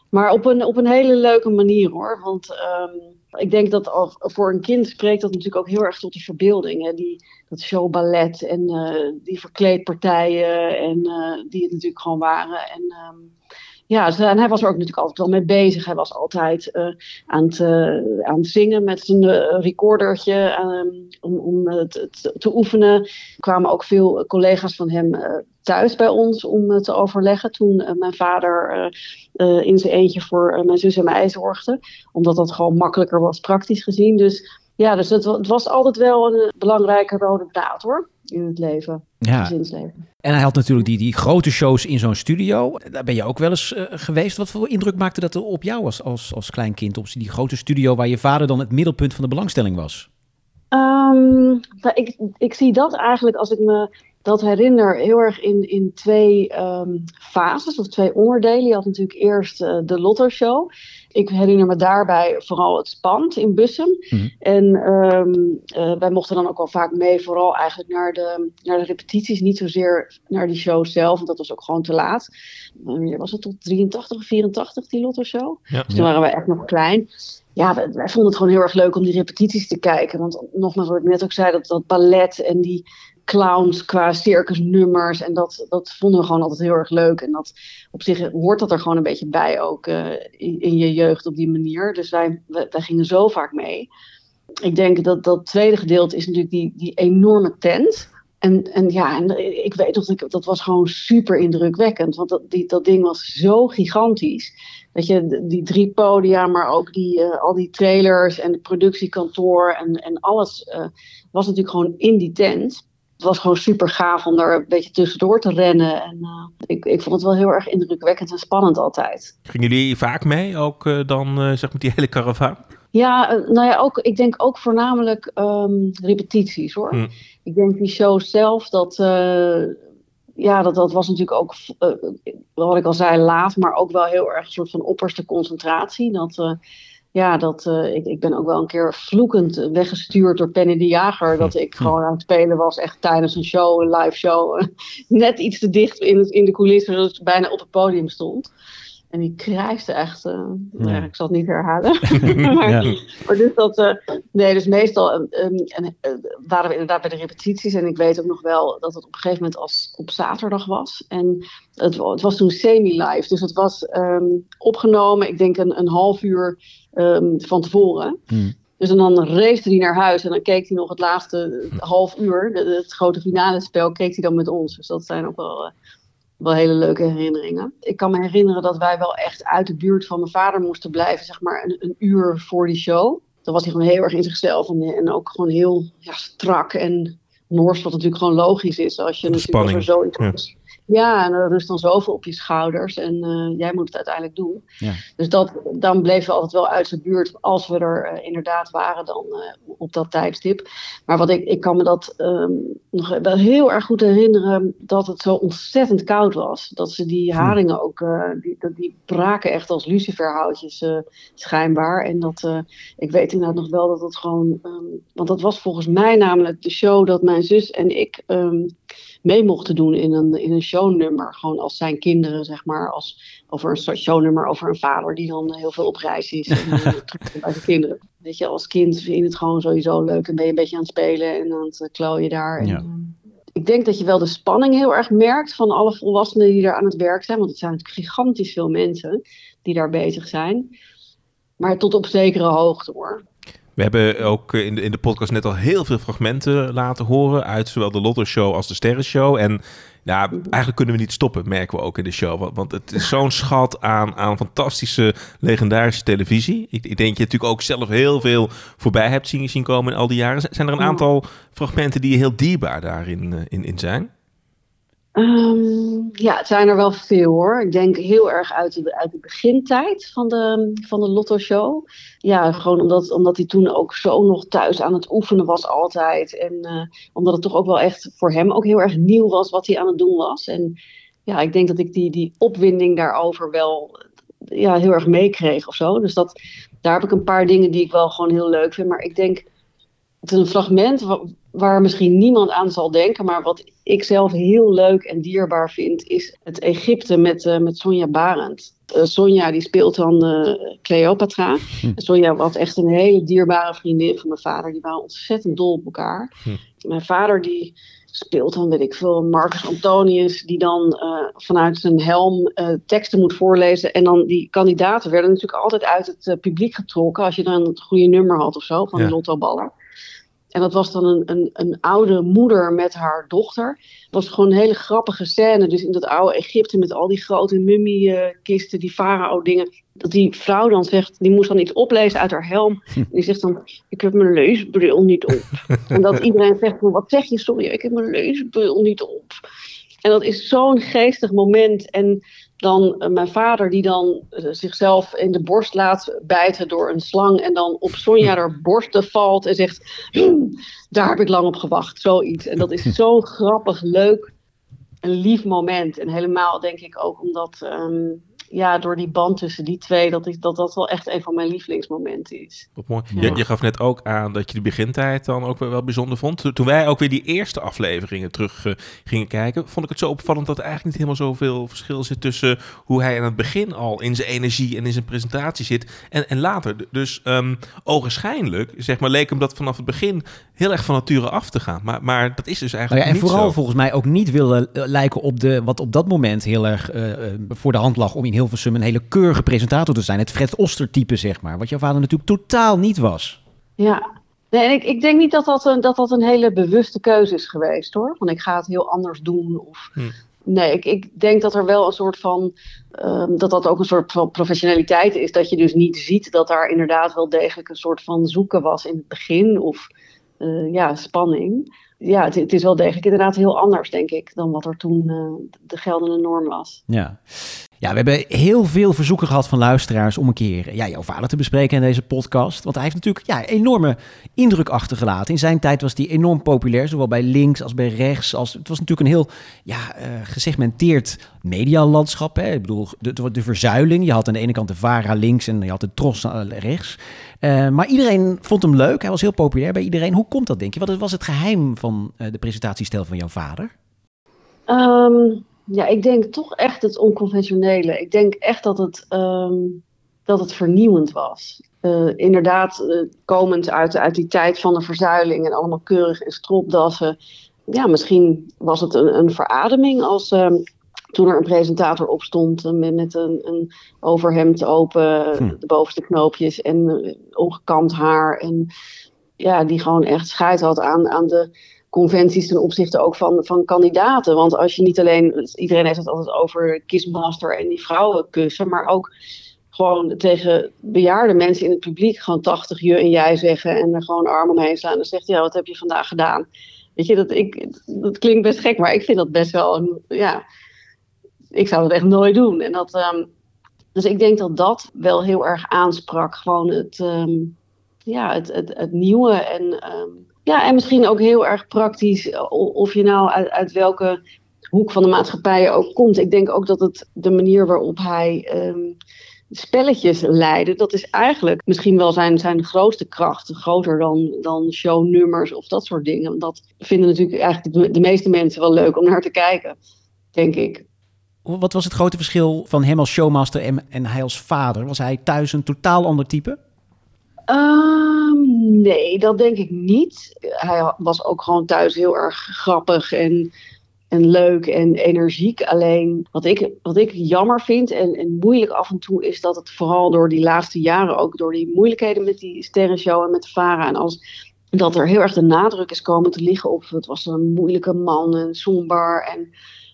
maar op een, op een hele leuke manier hoor. Want ehm, ik denk dat al, voor een kind spreekt dat natuurlijk ook heel erg tot die verbeelding. Hè? Die, dat showballet en eh, die verkleedpartijen en eh, die het natuurlijk gewoon waren. En ehm, ja, ze- en hij was er ook natuurlijk altijd wel mee bezig. Hij was altijd eh, aan, het, eh, aan het zingen met zijn eh, recordertje ehm, om, om te, oefenen. Er kwamen ook veel collega's van hem thuis bij ons om te overleggen. Toen mijn vader in zijn eentje voor mijn zus en mij zorgde. Omdat dat gewoon makkelijker was, praktisch gezien. Dus ja, dus het, het was altijd wel een belangrijke rode draad hoor. In het leven, Ja. gezinsleven. En hij had natuurlijk die, die grote shows in zo'n studio. Daar ben je ook wel eens eh, geweest. Wat voor indruk maakte dat er op jou als, als, als klein kind? Op die grote studio waar je vader dan het middelpunt van de belangstelling was. Ehm, nou, ik, ik zie dat eigenlijk, als ik me dat herinner, heel erg in, in twee ehm, fases of twee onderdelen. Je had natuurlijk eerst eh, de Lotto Show. Ik herinner me daarbij vooral het spand in Bussum. En ehm, eh, wij mochten dan ook wel vaak mee, vooral eigenlijk naar de, naar de repetities. Niet zozeer naar die show zelf, want dat was ook gewoon te laat. Wanneer was het tot 83 of 84, die Lotto Show? Ja. Dus toen waren we echt nog klein. Ja, wij, wij vonden het gewoon heel erg leuk om die repetities te kijken. Want nogmaals, wat ik net ook zei, dat, dat ballet en die clowns qua circusnummers. En dat, dat vonden we gewoon altijd heel erg leuk. En dat op zich hoort dat er gewoon een beetje bij ook eh, in, je jeugd op die manier. Dus wij, wij, gingen zo vaak mee. Ik denk dat dat tweede gedeelte is natuurlijk die, die enorme tent. En, en ja, en ik weet nog, dat, ik, dat was gewoon super indrukwekkend. Want dat, die, dat ding was zo gigantisch. Dat je die drie podia, maar ook die, eh, al die trailers en het productiekantoor en, en alles eh, was natuurlijk gewoon in die tent. Het was gewoon super gaaf om daar een beetje tussendoor te rennen. En uh, ik, ik vond het wel heel erg indrukwekkend en spannend altijd. Gingen jullie vaak mee, ook uh, dan uh, zeg maar die hele karavaan? Ja, nou ja, ook, ik denk ook voornamelijk um, repetities hoor. Hmm. Ik denk die show zelf, dat, ja, dat, dat was natuurlijk ook, wat ik al zei, laat, maar ook wel heel erg een soort van opperste concentratie. Dat ja, dat, uh, ik, ik ben ook wel een keer vloekend weggestuurd door Penny de Jager. Dat ik gewoon aan het spelen was, echt tijdens een show, een live show. Net iets te dicht in, het, in de coulissen, zodat ik bijna op het podium stond. En die krijste echt, uh, ja. ja. ik zal het niet herhalen. maar, ja. maar, dus dat, uh, nee, dus meestal um, en, uh, waren we inderdaad bij de repetities. En ik weet ook nog wel dat het op een gegeven moment als op zaterdag was. En het, het was toen semi-live, dus het was um, opgenomen, ik denk een, een half uur um, van tevoren. Hmm. Dus en dan race hij naar huis en dan keek hij nog het laatste half uur, de, het grote finale spel, keek hij dan met ons. Dus dat zijn ook wel wel hele leuke herinneringen. Ik kan me herinneren dat wij wel echt uit de buurt van mijn vader moesten blijven, zeg maar een, een uur voor die show. Dan was hij gewoon heel erg in zichzelf en, en ook gewoon heel ja, strak en Noors, wat natuurlijk gewoon logisch is als je natuurlijk er zoiets ja. En er rust dan zoveel op je schouders en uh, jij moet het uiteindelijk doen. Ja. Dus dat, dan bleven we altijd wel uit zijn buurt als we er uh, inderdaad waren dan uh, op dat tijdstip. Maar wat ik, ik kan me dat um, nog wel heel erg goed herinneren dat het zo ontzettend koud was. Dat ze die hm. haringen ook, die, die braken echt als luciferhoutjes schijnbaar. En dat, ik weet inderdaad nog wel dat het gewoon, um, want dat was volgens mij namelijk de show dat mijn zus en ik... Um, mee mochten doen in een, in een shownummer. Gewoon als zijn kinderen, zeg maar. Als, over een soort shownummer over een vader die dan heel veel op reis is. En uh, bij de kinderen. Weet je, als kind vind je het gewoon sowieso leuk. En ben je een beetje aan het spelen en aan het klooien daar. En, ja. ik denk dat je wel de spanning heel erg merkt van alle volwassenen die daar aan het werk zijn. Want het zijn natuurlijk gigantisch veel mensen die daar bezig zijn. Maar tot op zekere hoogte hoor. We hebben ook in de, in de podcast net al heel veel fragmenten laten horen uit zowel de Lotto Show als de Sterren Show. En ja, eigenlijk kunnen we niet stoppen, merken we ook in de show. Want, het is zo'n schat aan, aan fantastische, legendarische televisie. Ik, ik denk je natuurlijk ook zelf heel veel voorbij hebt zien, zien komen in al die jaren. Zijn er een aantal fragmenten die je heel dierbaar daarin uh, in, in zijn? Um, ja, het zijn er wel veel hoor. Ik denk heel erg uit de, uit de begintijd van de, van de Lotto Show. Ja, gewoon omdat, omdat hij toen ook zo nog thuis aan het oefenen was altijd. En uh, omdat het toch ook wel echt voor hem ook heel erg nieuw was wat hij aan het doen was. En ja, ik denk dat ik die, die opwinding daarover wel ja, heel erg meekreeg of zo. Dus dat, daar heb ik een paar dingen die ik wel gewoon heel leuk vind. Maar ik denk, het is een fragment waar misschien niemand aan zal denken, maar wat ik zelf heel leuk en dierbaar vind, is het Egypte met, uh, met Sonja Barend. Uh, Sonja die speelt dan uh, Cleopatra. Hm. Sonja was echt een hele dierbare vriendin van mijn vader. Die waren ontzettend dol op elkaar. Hm. Mijn vader die speelt dan, weet ik veel, Marcus Antonius, die dan vanuit zijn helm teksten moet voorlezen. En dan die kandidaten werden natuurlijk altijd uit het publiek getrokken als je dan het goede nummer had of zo, van ja. de lottoballer. En dat was dan een, een, een oude moeder met haar dochter. Het was gewoon een hele grappige scène. Dus in dat oude Egypte met al die grote mummiekisten, die farao-dingen. Dat die vrouw dan zegt, die moest dan iets oplezen uit haar helm. En die zegt dan, ik heb mijn leesbril niet op. en dat iedereen zegt, wat zeg je? Sorry, ik heb mijn leesbril niet op. En dat is zo'n geestig moment. En dan uh, mijn vader die dan uh, zichzelf in de borst laat bijten door een slang en dan op Sonja haar borsten valt en zegt, hm, daar heb ik lang op gewacht, zoiets. En dat is zo grappig, leuk, een lief moment. En helemaal denk ik ook omdat um, ja, door die band tussen die twee, dat, ik, dat dat wel echt een van mijn lievelingsmomenten is. Wat mooi. Ja. Je, je, gaf net ook aan dat je de begintijd dan ook wel, wel bijzonder vond. Toen wij ook weer die eerste afleveringen terug uh, gingen kijken, vond ik het zo opvallend dat er eigenlijk niet helemaal zoveel verschil zit tussen hoe hij aan het begin al in zijn energie en in zijn presentatie zit en, en later. Dus um, ogenschijnlijk, zeg maar, leek hem dat vanaf het begin heel erg van nature af te gaan. Maar, maar dat is dus eigenlijk nou ja, En vooral zo. volgens mij ook niet willen lijken op de, wat op dat moment heel erg uh, voor de hand lag om in Hilversum een hele keurige presentator te zijn. Het Fred Oster type, zeg maar. Wat jouw vader natuurlijk totaal niet was. Ja, nee, en ik, ik denk niet dat dat, een, dat dat een hele bewuste keuze is geweest hoor. Want ik ga het heel anders doen. Of... Hm. Nee, ik, ik denk dat er wel een soort van. Um, dat dat ook een soort van professionaliteit is. Dat je dus niet ziet dat daar inderdaad wel degelijk een soort van zoeken was in het begin. Of eh, ja, spanning. Ja, het, het is wel degelijk inderdaad heel anders, denk ik, dan wat er toen eh, de geldende norm was. Ja. Ja, we hebben heel veel verzoeken gehad van luisteraars om een keer jouw vader te bespreken in deze podcast. Want hij heeft natuurlijk ja, enorme indruk achtergelaten. In zijn tijd was hij enorm populair, zowel bij links als bij rechts. Als, het was natuurlijk een heel ja, eh, gesegmenteerd medialandschap. Hè. Ik bedoel, de, de verzuiling. Je had aan de ene kant de VARA links en je had de TROS eh, rechts. Eh, maar iedereen vond hem leuk. Hij was heel populair bij iedereen. Hoe komt dat, denk je? Wat was het geheim van de presentatiestijl van jouw vader? Ehm, ja, ik denk toch echt het onconventionele. Ik denk echt dat het, ehm, dat het vernieuwend was. Uh, inderdaad, uh, komend uit, uit die tijd van de verzuiling en allemaal keurig en stropdassen. Ja, misschien was het een, een verademing als uh, toen er een presentator opstond met, met een, een overhemd open, hm. de bovenste knoopjes en ongekamd haar. En ja, die gewoon echt scheid had aan, aan de conventies ten opzichte ook van, van kandidaten. Want als je niet alleen, iedereen heeft het altijd over Kissmaster en die vrouwenkussen, maar ook gewoon tegen bejaarde mensen in het publiek gewoon 80 je en jij zeggen en er gewoon arm omheen slaan. En dan zegt hij, ja, wat heb je vandaag gedaan? Weet je, dat, ik, dat klinkt best gek, maar ik vind dat best wel ja, ik zou dat echt nooit doen. En dat, um, dus ik denk dat dat wel heel erg aansprak. Gewoon het, um, ja, het, het, het nieuwe en um, ja, en misschien ook heel erg praktisch, eh, of je nou uit, uit, welke hoek van de maatschappij ook komt. Ik denk ook dat het de manier waarop hij um, spelletjes leidde, dat is eigenlijk misschien wel zijn, zijn grootste kracht. Groter dan, dan shownummers of dat soort dingen. Dat vinden natuurlijk eigenlijk de, de meeste mensen wel leuk om naar te kijken, denk ik. Wat was het grote verschil van hem als showmaster en, en hij als vader? Was hij thuis een totaal ander type? Um, nee, dat denk ik niet. Hij was ook gewoon thuis heel erg grappig en, en leuk en energiek. Alleen wat ik, wat ik jammer vind en, en moeilijk af en toe is dat het vooral door die laatste jaren, ook door die moeilijkheden met die sterrenshow en met de Vara en als dat er heel erg de nadruk is komen te liggen op het was een moeilijke man en somber. En,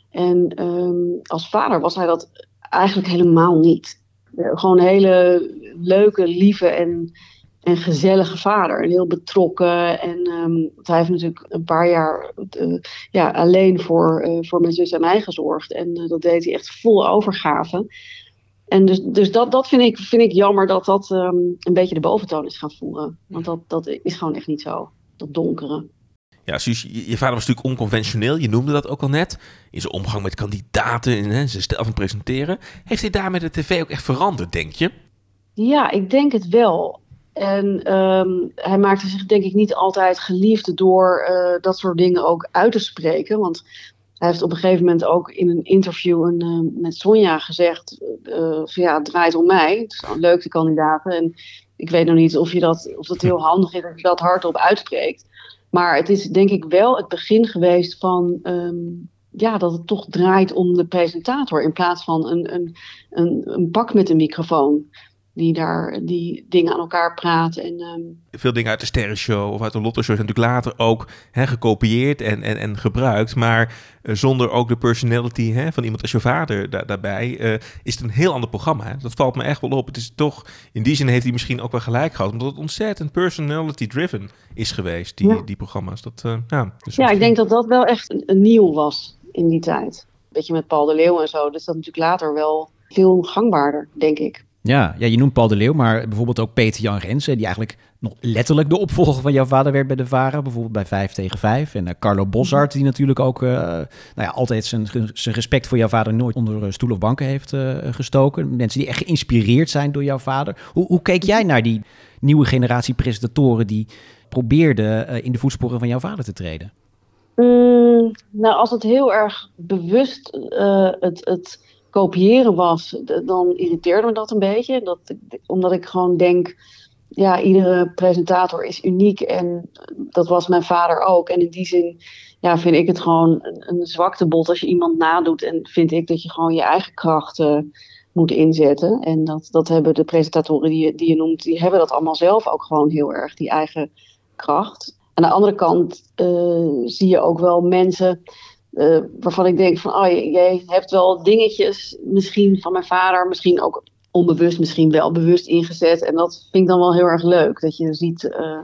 en um, als vader was hij dat eigenlijk helemaal niet. Gewoon een hele leuke, lieve en en gezellige vader. En heel betrokken. En um, hij heeft natuurlijk een paar jaar uh, ja, alleen voor, uh, voor mijn zus en mij gezorgd. En uh, dat deed hij echt vol overgave. En dus, dus dat, dat vind, ik, vind ik jammer dat dat um, een beetje de boventoon is gaan voeren. Want dat, dat is gewoon echt niet zo. Dat donkere. Ja, Suus, je, vader was natuurlijk onconventioneel. Je noemde dat ook al net. In zijn omgang met kandidaten en zijn stijl van presenteren. Heeft hij daarmee de tv ook echt veranderd, denk je? Ja, ik denk het wel. En um, hij maakte zich denk ik niet altijd geliefd door uh, dat soort dingen ook uit te spreken. Want hij heeft op een gegeven moment ook in een interview een, uh, met Sonja gezegd: uh, ja, het draait om mij. Het is een leuke kandidaten. En ik weet nog niet of, je dat, of het heel handig is dat je dat hardop uitspreekt. Maar het is denk ik wel het begin geweest van. Um, ja, dat het toch draait om de presentator in plaats van een, een, een, een bak met een microfoon die daar die dingen aan elkaar praten. En, um... Veel dingen uit de Sterrenshow of uit de Lotto Show zijn natuurlijk later ook hè, gekopieerd en, en, en gebruikt. Maar uh, zonder ook de personality hè, van iemand als je vader da daarbij, uh, is het een heel ander programma. Hè? Dat valt me echt wel op. Het is toch, in die zin heeft hij misschien ook wel gelijk gehad. Omdat het ontzettend personality-driven is geweest, die, ja. die programma's. Dat, uh, ja, dus ja, ik denk dat dat wel echt nieuw was in die tijd. Beetje met Paul de Leeuw en zo. Dus dat natuurlijk later wel veel gangbaarder, denk ik. Ja, ja, je noemt Paul de Leeuw, maar bijvoorbeeld ook Peter Jan Rensen, die eigenlijk nog letterlijk de opvolger van jouw vader werd bij de VARA, bijvoorbeeld bij 5 tegen 5. En uh, Carlo Bossart, die natuurlijk ook uh, nou ja, altijd zijn, zijn respect voor jouw vader nooit onder stoel of banken heeft gestoken. Mensen die echt geïnspireerd zijn door jouw vader. Hoe, hoe keek jij naar die nieuwe generatie presentatoren die probeerden in de voetsporen van jouw vader te treden? Mm, nou, als het heel erg bewust het... het kopiëren was, dan irriteerde me dat een beetje. Dat, omdat ik gewoon denk, ja, iedere presentator is uniek en dat was mijn vader ook. En in die zin ja, vind ik het gewoon een, een als je iemand nadoet. En vind ik dat je gewoon je eigen krachten moet inzetten. En dat, dat hebben de presentatoren die je, die je noemt, die hebben dat allemaal zelf ook gewoon heel erg, die eigen kracht. Aan de andere kant uh, zie je ook wel mensen uh, waarvan ik denk van, oh, jij hebt wel dingetjes misschien van mijn vader, misschien ook onbewust, misschien wel bewust ingezet. En dat vind ik dan wel heel erg leuk. Dat je ziet, uh,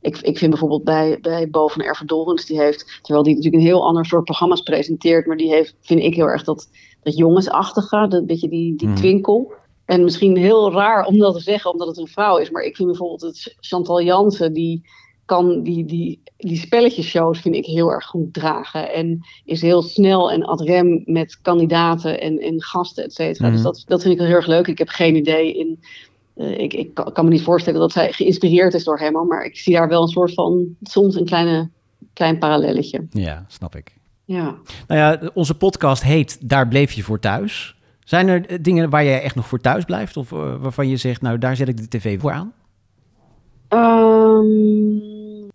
ik, ik vind bijvoorbeeld bij, bij Bo van Ervedorens, die heeft, terwijl die natuurlijk een heel ander soort programma's presenteert, maar die heeft, vind ik heel erg dat, dat jongensachtige, dat beetje die, die Mhm. twinkel. En misschien heel raar om dat te zeggen, omdat het een vrouw is, maar ik vind bijvoorbeeld het Chantal Jansen, die kan die, die, die spelletjeshows vind ik heel erg goed dragen. En is heel snel en ad rem met kandidaten en, en gasten, et cetera. Mhm. Dus dat, dat vind ik heel erg leuk. Ik heb geen idee in. eh, ik, ik kan kan me niet voorstellen dat zij geïnspireerd is door hem, maar ik zie daar wel een soort van, soms een kleine, klein parallelletje. Ja, snap ik. Ja. Nou ja, onze podcast heet Daar bleef je voor thuis. Zijn er eh, dingen waar jij echt nog voor thuis blijft? Of eh, waarvan je zegt, nou daar zet ik de tv voor aan? Ehm,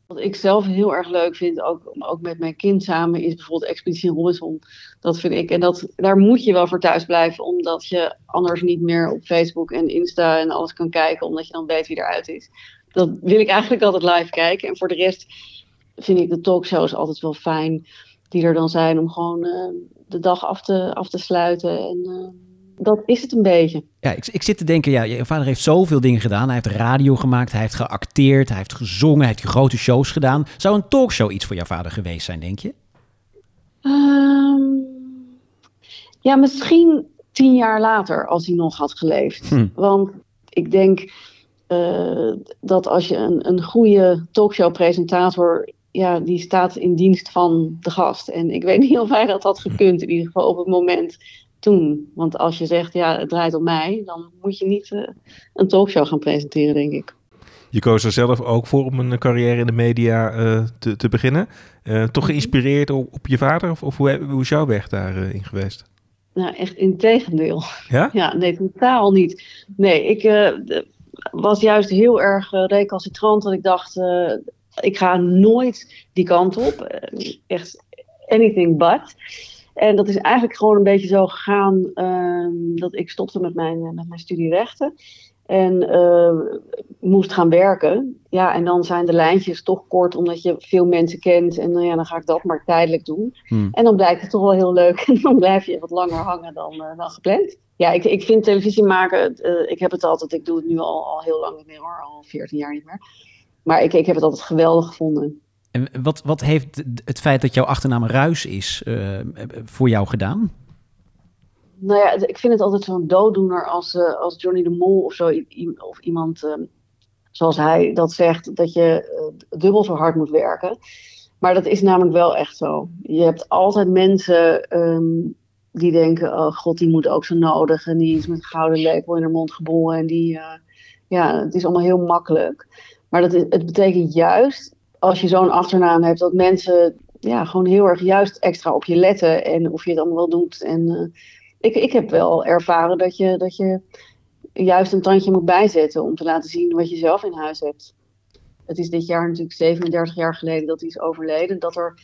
wat ik zelf heel erg leuk vind, ook, ook met mijn kind samen, is bijvoorbeeld Expeditie Robinson. Dat vind ik. En dat, daar moet je wel voor thuis blijven, omdat je anders niet meer op Facebook en Insta en alles kan kijken, omdat je dan weet wie eruit is. Dat wil ik eigenlijk altijd live kijken. En voor de rest vind ik de talkshows altijd wel fijn, die er dan zijn om gewoon eh, de dag af te, af te sluiten. En eh, dat is het een beetje. Ja, ik, ik zit te denken, ja, je vader heeft zoveel dingen gedaan. Hij heeft radio gemaakt, hij heeft geacteerd, hij heeft gezongen, hij heeft grote shows gedaan. Zou een talkshow iets voor jouw vader geweest zijn, denk je? Ehm, ja, misschien tien jaar later, als hij nog had geleefd. Hm. Want ik denk eh, dat als je een, een goede talkshow-presentator, ja, die staat in dienst van de gast. En ik weet niet of hij dat had gekund, in ieder geval op het moment toen. Want als je zegt, ja, het draait om mij, dan moet je niet eh, een talkshow gaan presenteren, denk ik. Je koos er zelf ook voor om een carrière in de media eh, te, te beginnen. Eh, toch geïnspireerd op, op je vader? Of, of hoe, hoe is jouw weg daarin in geweest? Nou, echt in tegendeel. Ja? Ja, nee, totaal niet. Nee, ik eh, was juist heel erg eh, recalcitrant. Dat ik dacht, eh, ik ga nooit die kant op. Eh, echt anything but. En dat is eigenlijk gewoon een beetje zo gegaan ehm, dat ik stopte met mijn, eh, met mijn studie rechten. En eh, moest gaan werken. Ja, en dan zijn de lijntjes toch kort, omdat je veel mensen kent. En nou ja, dan ga ik dat maar tijdelijk doen. Hmm. En dan blijkt het toch wel heel leuk. En dan blijf je wat langer hangen dan, eh, dan gepland. Ja, ik, ik vind televisie maken, ik heb het altijd, ik doe het nu al, al heel lang niet meer hoor, al 14 jaar niet meer. Maar ik, ik heb het altijd geweldig gevonden. Wat, wat heeft het feit dat jouw achternaam Ruis is eh, voor jou gedaan? Nou ja, ik vind het altijd zo'n dooddoener als, eh, als Johnny de Mol of zo, of iemand eh, zoals hij dat zegt, dat je eh, dubbel zo hard moet werken. Maar dat is namelijk wel echt zo. Je hebt altijd mensen ehm, die denken, oh god, die moet ook zo nodig. En die is met een gouden lepel in haar mond geboren. En die, ja, het is allemaal heel makkelijk. Maar dat is, het betekent juist, als je zo'n achternaam hebt, dat mensen ja, gewoon heel erg juist extra op je letten. En of je het allemaal wel doet. En eh, ik, ik heb wel ervaren dat je, dat je juist een tandje moet bijzetten om te laten zien wat je zelf in huis hebt. Het is dit jaar natuurlijk 37 jaar geleden dat hij is overleden. Dat er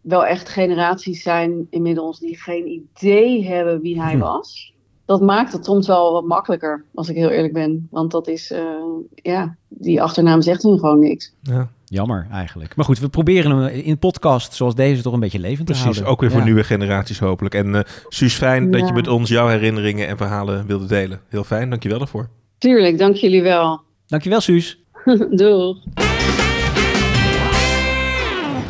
wel echt generaties zijn inmiddels die geen idee hebben wie hij was. Dat maakt het soms wel wat makkelijker, als ik heel eerlijk ben. Want dat is, eh, ja, die achternaam zegt hun gewoon niks. Ja. Jammer eigenlijk. Maar goed, we proberen hem in een podcast zoals deze toch een beetje levend te Precies, houden. ook weer voor Ja. nieuwe generaties hopelijk. En eh Suus, fijn dat je met ons jouw herinneringen en verhalen wilde delen. Heel fijn, dankjewel daarvoor. Tuurlijk, dank jullie wel. Dankjewel, Suus. Doeg.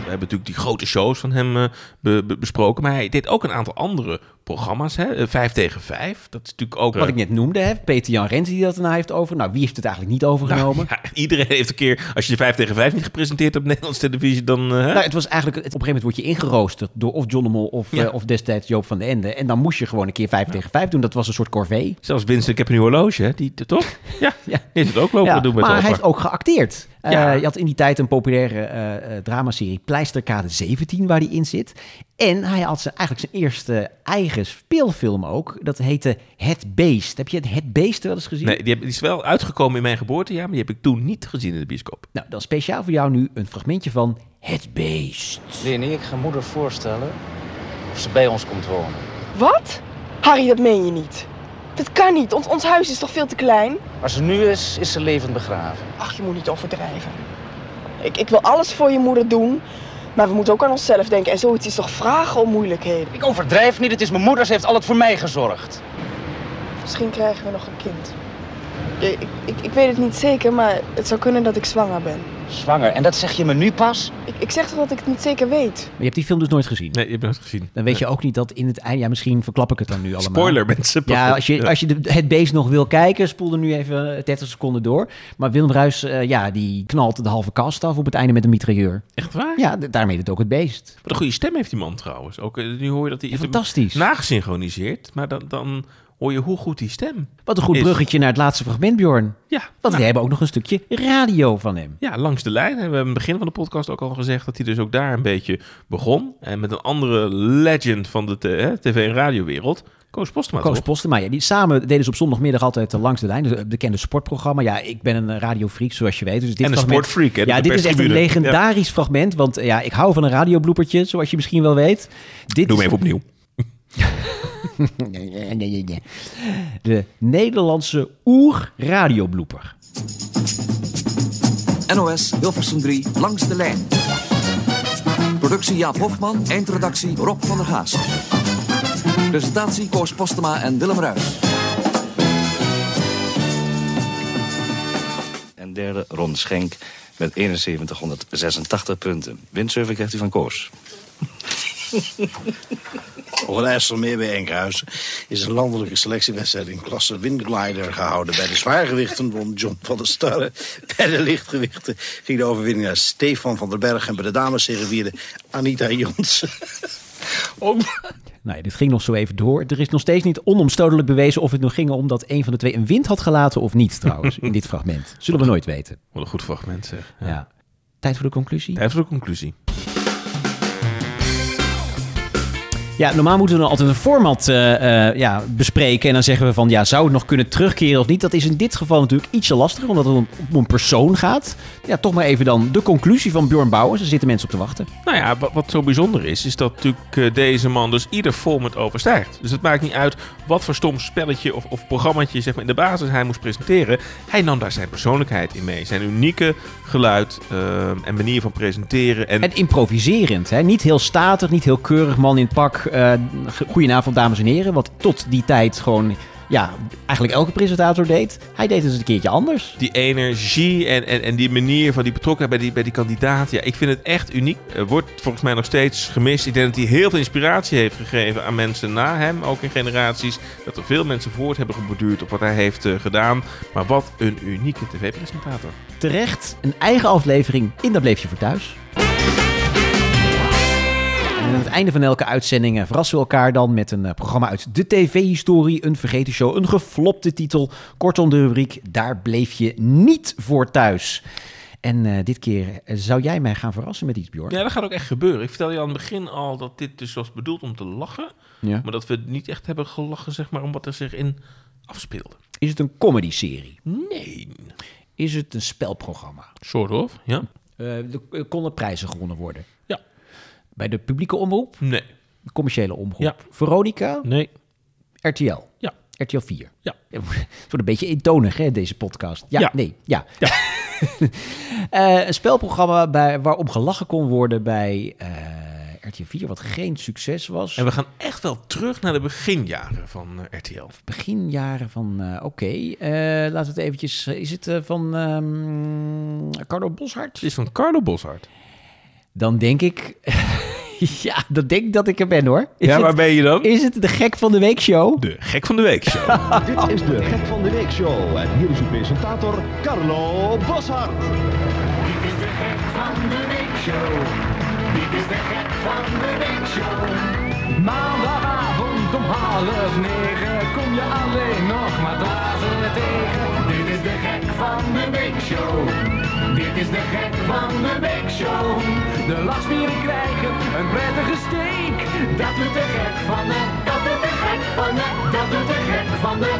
We hebben natuurlijk die grote shows van hem eh, be- be- besproken. Maar hij deed ook een aantal andere programma's. Hè? Eh, Vijf tegen vijf. Dat is natuurlijk ook... Wat ik net noemde, hè? Peter Jan Rens die dat daarna heeft over. Nou, wie heeft het eigenlijk niet overgenomen? Ja, iedereen heeft een keer... Als je de vijf tegen vijf niet gepresenteerd hebt op Nederlandse televisie, dan... eh, hè? Nou, het was eigenlijk, het, op een gegeven moment word je ingeroosterd door of John de Mol of, Ja. eh, of destijds Joop van den Ende. En dan moest je gewoon een keer vijf tegen vijf doen. Dat was een soort corvée. Zelfs Winston, ik heb een nieuw horloge, hè? Die, toch? Ja, die heeft het ook lopen Ja, doen met maar hij heeft ook geacteerd. Ja. je had in die tijd een populaire dramaserie Pleisterkade 17 waar hij in zit. En hij had zijn, eigenlijk zijn eerste eigen speelfilm ook. Dat heette Het Beest. Heb je het Het Beest wel eens gezien? Nee, die, heb- die is wel uitgekomen in mijn geboortejaar, maar die heb ik toen niet gezien in de bioscoop. Nou, dan speciaal voor jou nu een fragmentje van Het Beest. Leni, ik ga moeder voorstellen of ze bij ons komt wonen. Wat? Harry, dat meen je niet. Dat kan niet, ons, ons huis is toch veel te klein? Waar ze nu is, is ze levend begraven. Ach, je moet niet overdrijven. Ik, ik wil alles voor je moeder doen, maar we moeten ook aan onszelf denken. En zoiets is toch vragen om moeilijkheden? Ik overdrijf niet, het is mijn moeder, ze heeft altijd voor mij gezorgd. Misschien krijgen we nog een kind. Ik, ik, ik weet het niet zeker, maar het zou kunnen dat ik zwanger ben. Zwanger. En dat zeg je me nu pas? Ik, ik zeg toch dat ik het niet zeker weet? Maar je hebt die film dus nooit gezien? Nee, je hebt het gezien. Dan weet je ook niet dat in het eind... Ja, misschien verklap ik het dan nu allemaal. Spoiler, mensen. Ja, als je, als je de- het beest nog wil kijken, spoel er nu even 30 seconden door. Maar Willem Ruis, eh, ja, die knalt de halve kast af op het einde met een mitrailleur. Echt waar? Ja, daarmee het ook het beest. Wat een goede stem heeft die man trouwens. Ook, eh, nu hoor je dat hij Ja, fantastisch. nagesynchroniseerd. Maar dan, dan hoor je hoe goed die stem Wat een goed is. bruggetje naar het laatste fragment, Bjorn. Ja. Want we hebben ook nog een stukje radio van hem. Ja, langs de lijn. We hebben in het begin van de podcast ook al gezegd dat hij dus ook daar een beetje begon. En met een andere legend van de tv- en radiowereld. Koos Postema, Koos? Postema, ja, die samen deden ze op zondagmiddag altijd eh, langs de lijn. Dus het bekende sportprogramma. Ja, ik ben een eh, radiofreak, zoals je weet. Dus dit En een fragment- sportfreak, hè, Ja, dit is echt een legendarisch fragment. Want eh, ja, ik hou van een radiobloopertje, zoals je misschien wel weet. Dit Doe hem even opnieuw. De Nederlandse oer-radioblooper. NOS Hilversum 3 langs de lijn. Productie Jaap Hofman, eindredactie Rob van der Gaas. Presentatie Koos Postema en Willem Ruis. En derde Ron Schenk met 7186 punten. Windsurfer krijgt u van Koos. Op het IJsselmeer bij Enkhuizen is een landelijke selectiewedstrijd in klasse windglider gehouden. Bij de zwaargewichten won John van der Starre. Bij de lichtgewichten ging de overwinning naar Stefan van der Berg. En bij de dames servierde Anita Jonsen. Nou, ja, dit ging nog zo even door. Er is nog steeds niet onomstotelijk bewezen of het nog ging omdat een van de twee een wind had gelaten of niet, trouwens, in dit fragment. Zullen we nooit weten. Wat een goed fragment zeg. Ja. Tijd voor de conclusie? Tijd voor de conclusie. Ja, normaal moeten we dan altijd een format eh, eh, ja, bespreken. En dan zeggen we van, ja, zou het nog kunnen terugkeren of niet? Dat is in dit geval natuurlijk ietsje lastiger, omdat het om, een persoon gaat. Ja, toch maar even dan de conclusie van Bjorn Bouwers. Er zitten mensen op te wachten. Nou ja, wat, zo bijzonder is, is dat natuurlijk eh, deze man dus ieder format overstijgt. Dus het maakt niet uit wat voor stom spelletje of, of programmaatje zeg maar, in de basis hij moest presenteren. Hij nam daar zijn persoonlijkheid in mee. Zijn unieke geluid eh, en manier van presenteren. En, En improviserend, hè? niet heel statig, niet heel keurig man in het pak. Eh goedenavond, dames en heren. Wat tot die tijd gewoon, ja, eigenlijk elke presentator deed. Hij deed het eens een keertje anders. die energie en, en, en die manier van die betrokkenheid bij die, bij die kandidaat. Ja, ik vind het echt uniek. Wordt volgens mij nog steeds gemist. Ik denk dat hij heel veel inspiratie heeft gegeven aan mensen na hem, ook in generaties. Dat er veel mensen voort hebben geborduurd op wat hij heeft eh, gedaan. Maar wat een unieke tv-presentator. Terecht, een eigen aflevering in Dat Bleef Je Voor Thuis. En aan het einde van elke uitzending eh, verrassen we elkaar dan met een eh, programma uit de tv-historie, een vergeten show, een geflopte titel. Kortom de rubriek Daar bleef je niet voor thuis. En eh, dit keer zou jij mij gaan verrassen met iets, Bjorn? Ja, dat gaat ook echt gebeuren. Ik vertelde je aan het begin al dat dit dus was bedoeld om te lachen. Ja. Maar dat we niet echt hebben gelachen, zeg maar, om wat er zich in afspeelde. Is het een comedy-serie? Nee. Is het een spelprogramma? Sort of, ja. Er konden prijzen gewonnen worden? Ja. Bij de publieke omroep? Nee. De commerciële omroep? Ja. Veronica? Nee. RTL? Ja. RTL 4? Ja. Het wordt een beetje eentonig, hè, deze podcast. Ja, Ja. nee, ja. Eh, een spelprogramma bij, waarom gelachen kon worden bij eh, RTL 4, wat geen succes was. En we gaan echt wel terug naar de beginjaren van eh, RTL. Beginjaren van, oké, laten we het eventjes, is het van ehm Carlo Boshart? Het is van Carlo Boshart. Dan denk ik, ja, dan denk ik dat ik er ben hoor. Is ja, het- waar ben je dan? Is het de gek van de week show? De gek van de week show. Dit is de Gek van de Week Show. En hier is uw presentator Carlo Boshart. Dit is de gek van de weekshow. Dit is de gek van de weekshow. Maandagavond om half negen kom je alleen nog maar dwazen tegen. Dit is de gek van de weekshow. Dit is de gek van de weekshow. De lachspieren krijgen een prettige steek. Dat doet de gek van de, dat doet de gek van de, dat doet de gek van de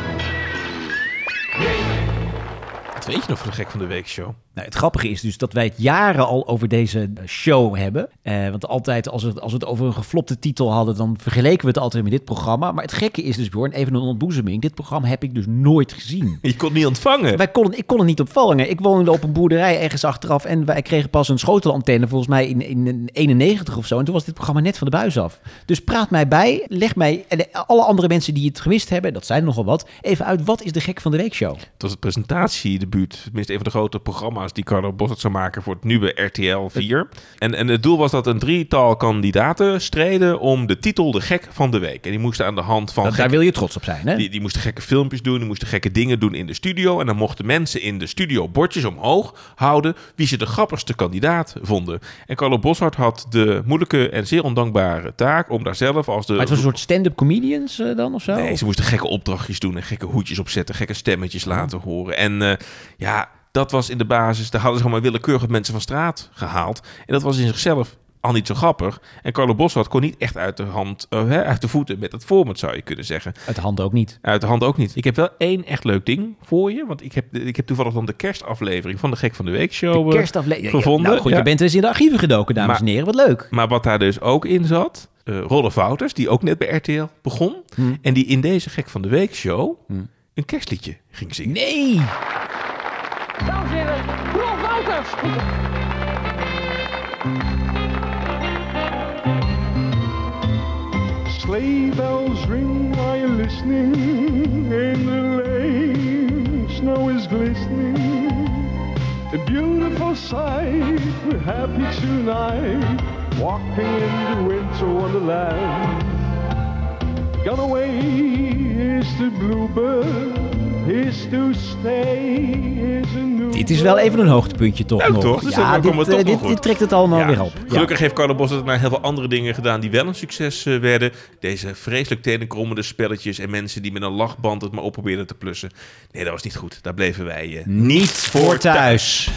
week. Wat weet je nog van de gek van de week show? Nou, het grappige is dus dat wij het jaren al over deze show hebben. Eh, want altijd als we, het, als we het over een geflopte titel hadden, dan vergeleken we het altijd met dit programma. Maar het gekke is dus, Bjorn, even een ontboezeming. Dit programma heb ik dus nooit gezien. Je kon het niet ontvangen. Wij konden, ik kon het niet opvangen. Ik woonde op een boerderij ergens achteraf en wij kregen pas een schotelantenne volgens mij in, in 91 of zo. En toen was dit programma net van de buis af. Dus praat mij bij, leg mij en de- alle andere mensen die het gemist hebben, dat zijn er nogal wat, even uit wat is de gek van de week show. Het was het presentatiedebuut debuut. Tenminste, een van de grote programma's die Carlo Bossert zou maken voor het nieuwe RTL 4. En, en het doel was dat een drietal kandidaten streden om de titel De Gek van de Week. En die moesten aan de hand van... Dat- daar wil je trots op zijn, hè? Die, die moesten gekke filmpjes doen, die moesten gekke dingen doen in de studio. En dan mochten mensen in de studio bordjes omhoog houden wie ze de grappigste kandidaat vonden. En Carlo Boshart had de moeilijke en zeer ondankbare taak om daar zelf als de... Maar het was een soort stand-up comedians eh, dan of zo? Nee, ze moesten gekke opdrachtjes doen en gekke hoedjes opzetten, gekke stemmetjes laten horen. En eh, ja, dat was in de basis, daar hadden ze gewoon maar willekeurig mensen van straat gehaald. En dat was in zichzelf al niet zo grappig. En Carlo Boshart kon niet echt uit de hand, eh, hè, uit de voeten met het format, zou je kunnen zeggen. Uit de hand ook niet. Uit de hand ook niet. Ik heb wel één echt leuk ding voor je. Want ik heb, ik heb toevallig dan de kerstaflevering van de Gek van de Week show De eh, kerstaflevering. gevonden. Nou goed, je bent dus in de archieven gedoken, dames Maar- en heren. Wat leuk. Maar wat daar dus ook in zat, eh Rolf Wouters, die ook net bij RTL begon. Hmm. En die in deze Gek van de Week show een kerstliedje ging zingen. Nee! Dames en heren, Rolf Wouters. Sleigh bells ring, are you listening? In the lane, snow is glistening. A beautiful sight, we're happy tonight, walking in the winter wonderland. Gone away is the bluebird, is to stay is a new Dit is wel even een hoogtepuntje toch Leuk nog. toch? Dus ja, dan dit, komen we eh, toch dit, nog goed. dit trekt het allemaal Ja, weer op. Gelukkig heeft Carlo Bos naar heel veel andere dingen gedaan die wel een succes eh, werden. Deze vreselijk tenenkrommende spelletjes en mensen die met een lachband het maar op probeerden te plussen. Nee, dat was niet goed. Daar bleven wij eh, Niet voor thuis.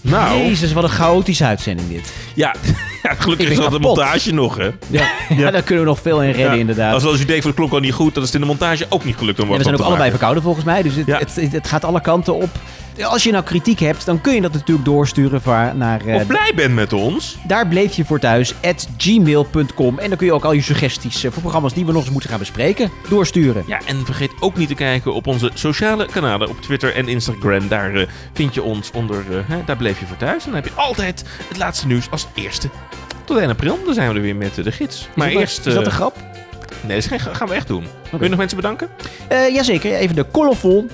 Nou. Jezus, wat een chaotische uitzending dit. Ja, ja gelukkig is dat de montage nog, hè? Ja, ja. daar kunnen we nog veel in redden Ja. inderdaad. Als, als u denkt van de klok al niet goed, dan is het in de montage ook niet gelukt om Ja, we zijn ook allebei verkouden volgens mij. Dus het, Ja. het, het, het gaat alle kanten op. Als je nou kritiek hebt, dan kun je dat natuurlijk doorsturen naar... eh, Of blij bent met ons. Daar bleef je voor thuis, at gmail.com. En dan kun je ook al je suggesties eh, voor programma's die we nog eens moeten gaan bespreken, doorsturen. Ja, en vergeet ook niet te kijken op onze sociale kanalen op Twitter en Instagram. Daar eh, vind je ons onder, hè, daar bleef je voor thuis. En dan heb je altijd het laatste nieuws als eerste. Tot 1 april, dan zijn we er weer met de gids. maar dat- eerst... is dat een grap? Nee, dat is gaan we echt doen. Wil je nog mensen bedanken? Jazeker, even de colorful.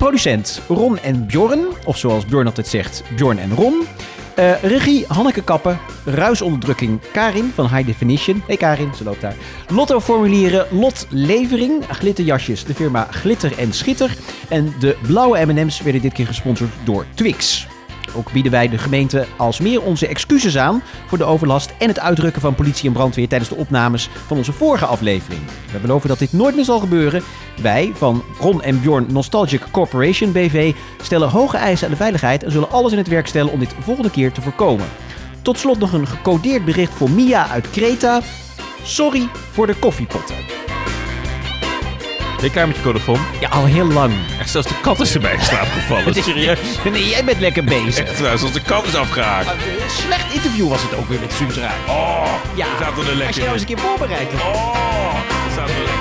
Producent Ron en Bjorn, of zoals Bjorn altijd zegt, Bjorn en Ron. Eh, regie Hanneke Kappen. Ruisonderdrukking Karin van High Definition. Hey Karin, ze loopt daar. Lotto-formulieren Lot Levering. Glitterjasjes, de firma Glitter en Schitter. En de blauwe M&M's werden dit keer gesponsord door Twix. Ook bieden wij de gemeente als meer onze excuses aan voor de overlast en het uitrukken van politie en brandweer tijdens de opnames van onze vorige aflevering. We beloven dat dit nooit meer zal gebeuren. Wij van Ron en Bjorn Nostalgic Corporation BV stellen hoge eisen aan de veiligheid en zullen alles in het werk stellen om dit volgende keer te voorkomen. Tot slot nog een gecodeerd bericht voor Mia uit Kreta. Sorry voor de koffiepotten. Dit kamertje colofon. Ja, al heel lang. Echt zelfs de kat is erbij in slaap gevallen. Serieus. Nee, jij bent lekker bezig. Echt waar, zoals de kat is afgehaakt. Een slecht interview was het ook weer met Suus. Oh, ja. er lekker Als je nou eens een keer voorbereid hebt. Oh, zaten er lekker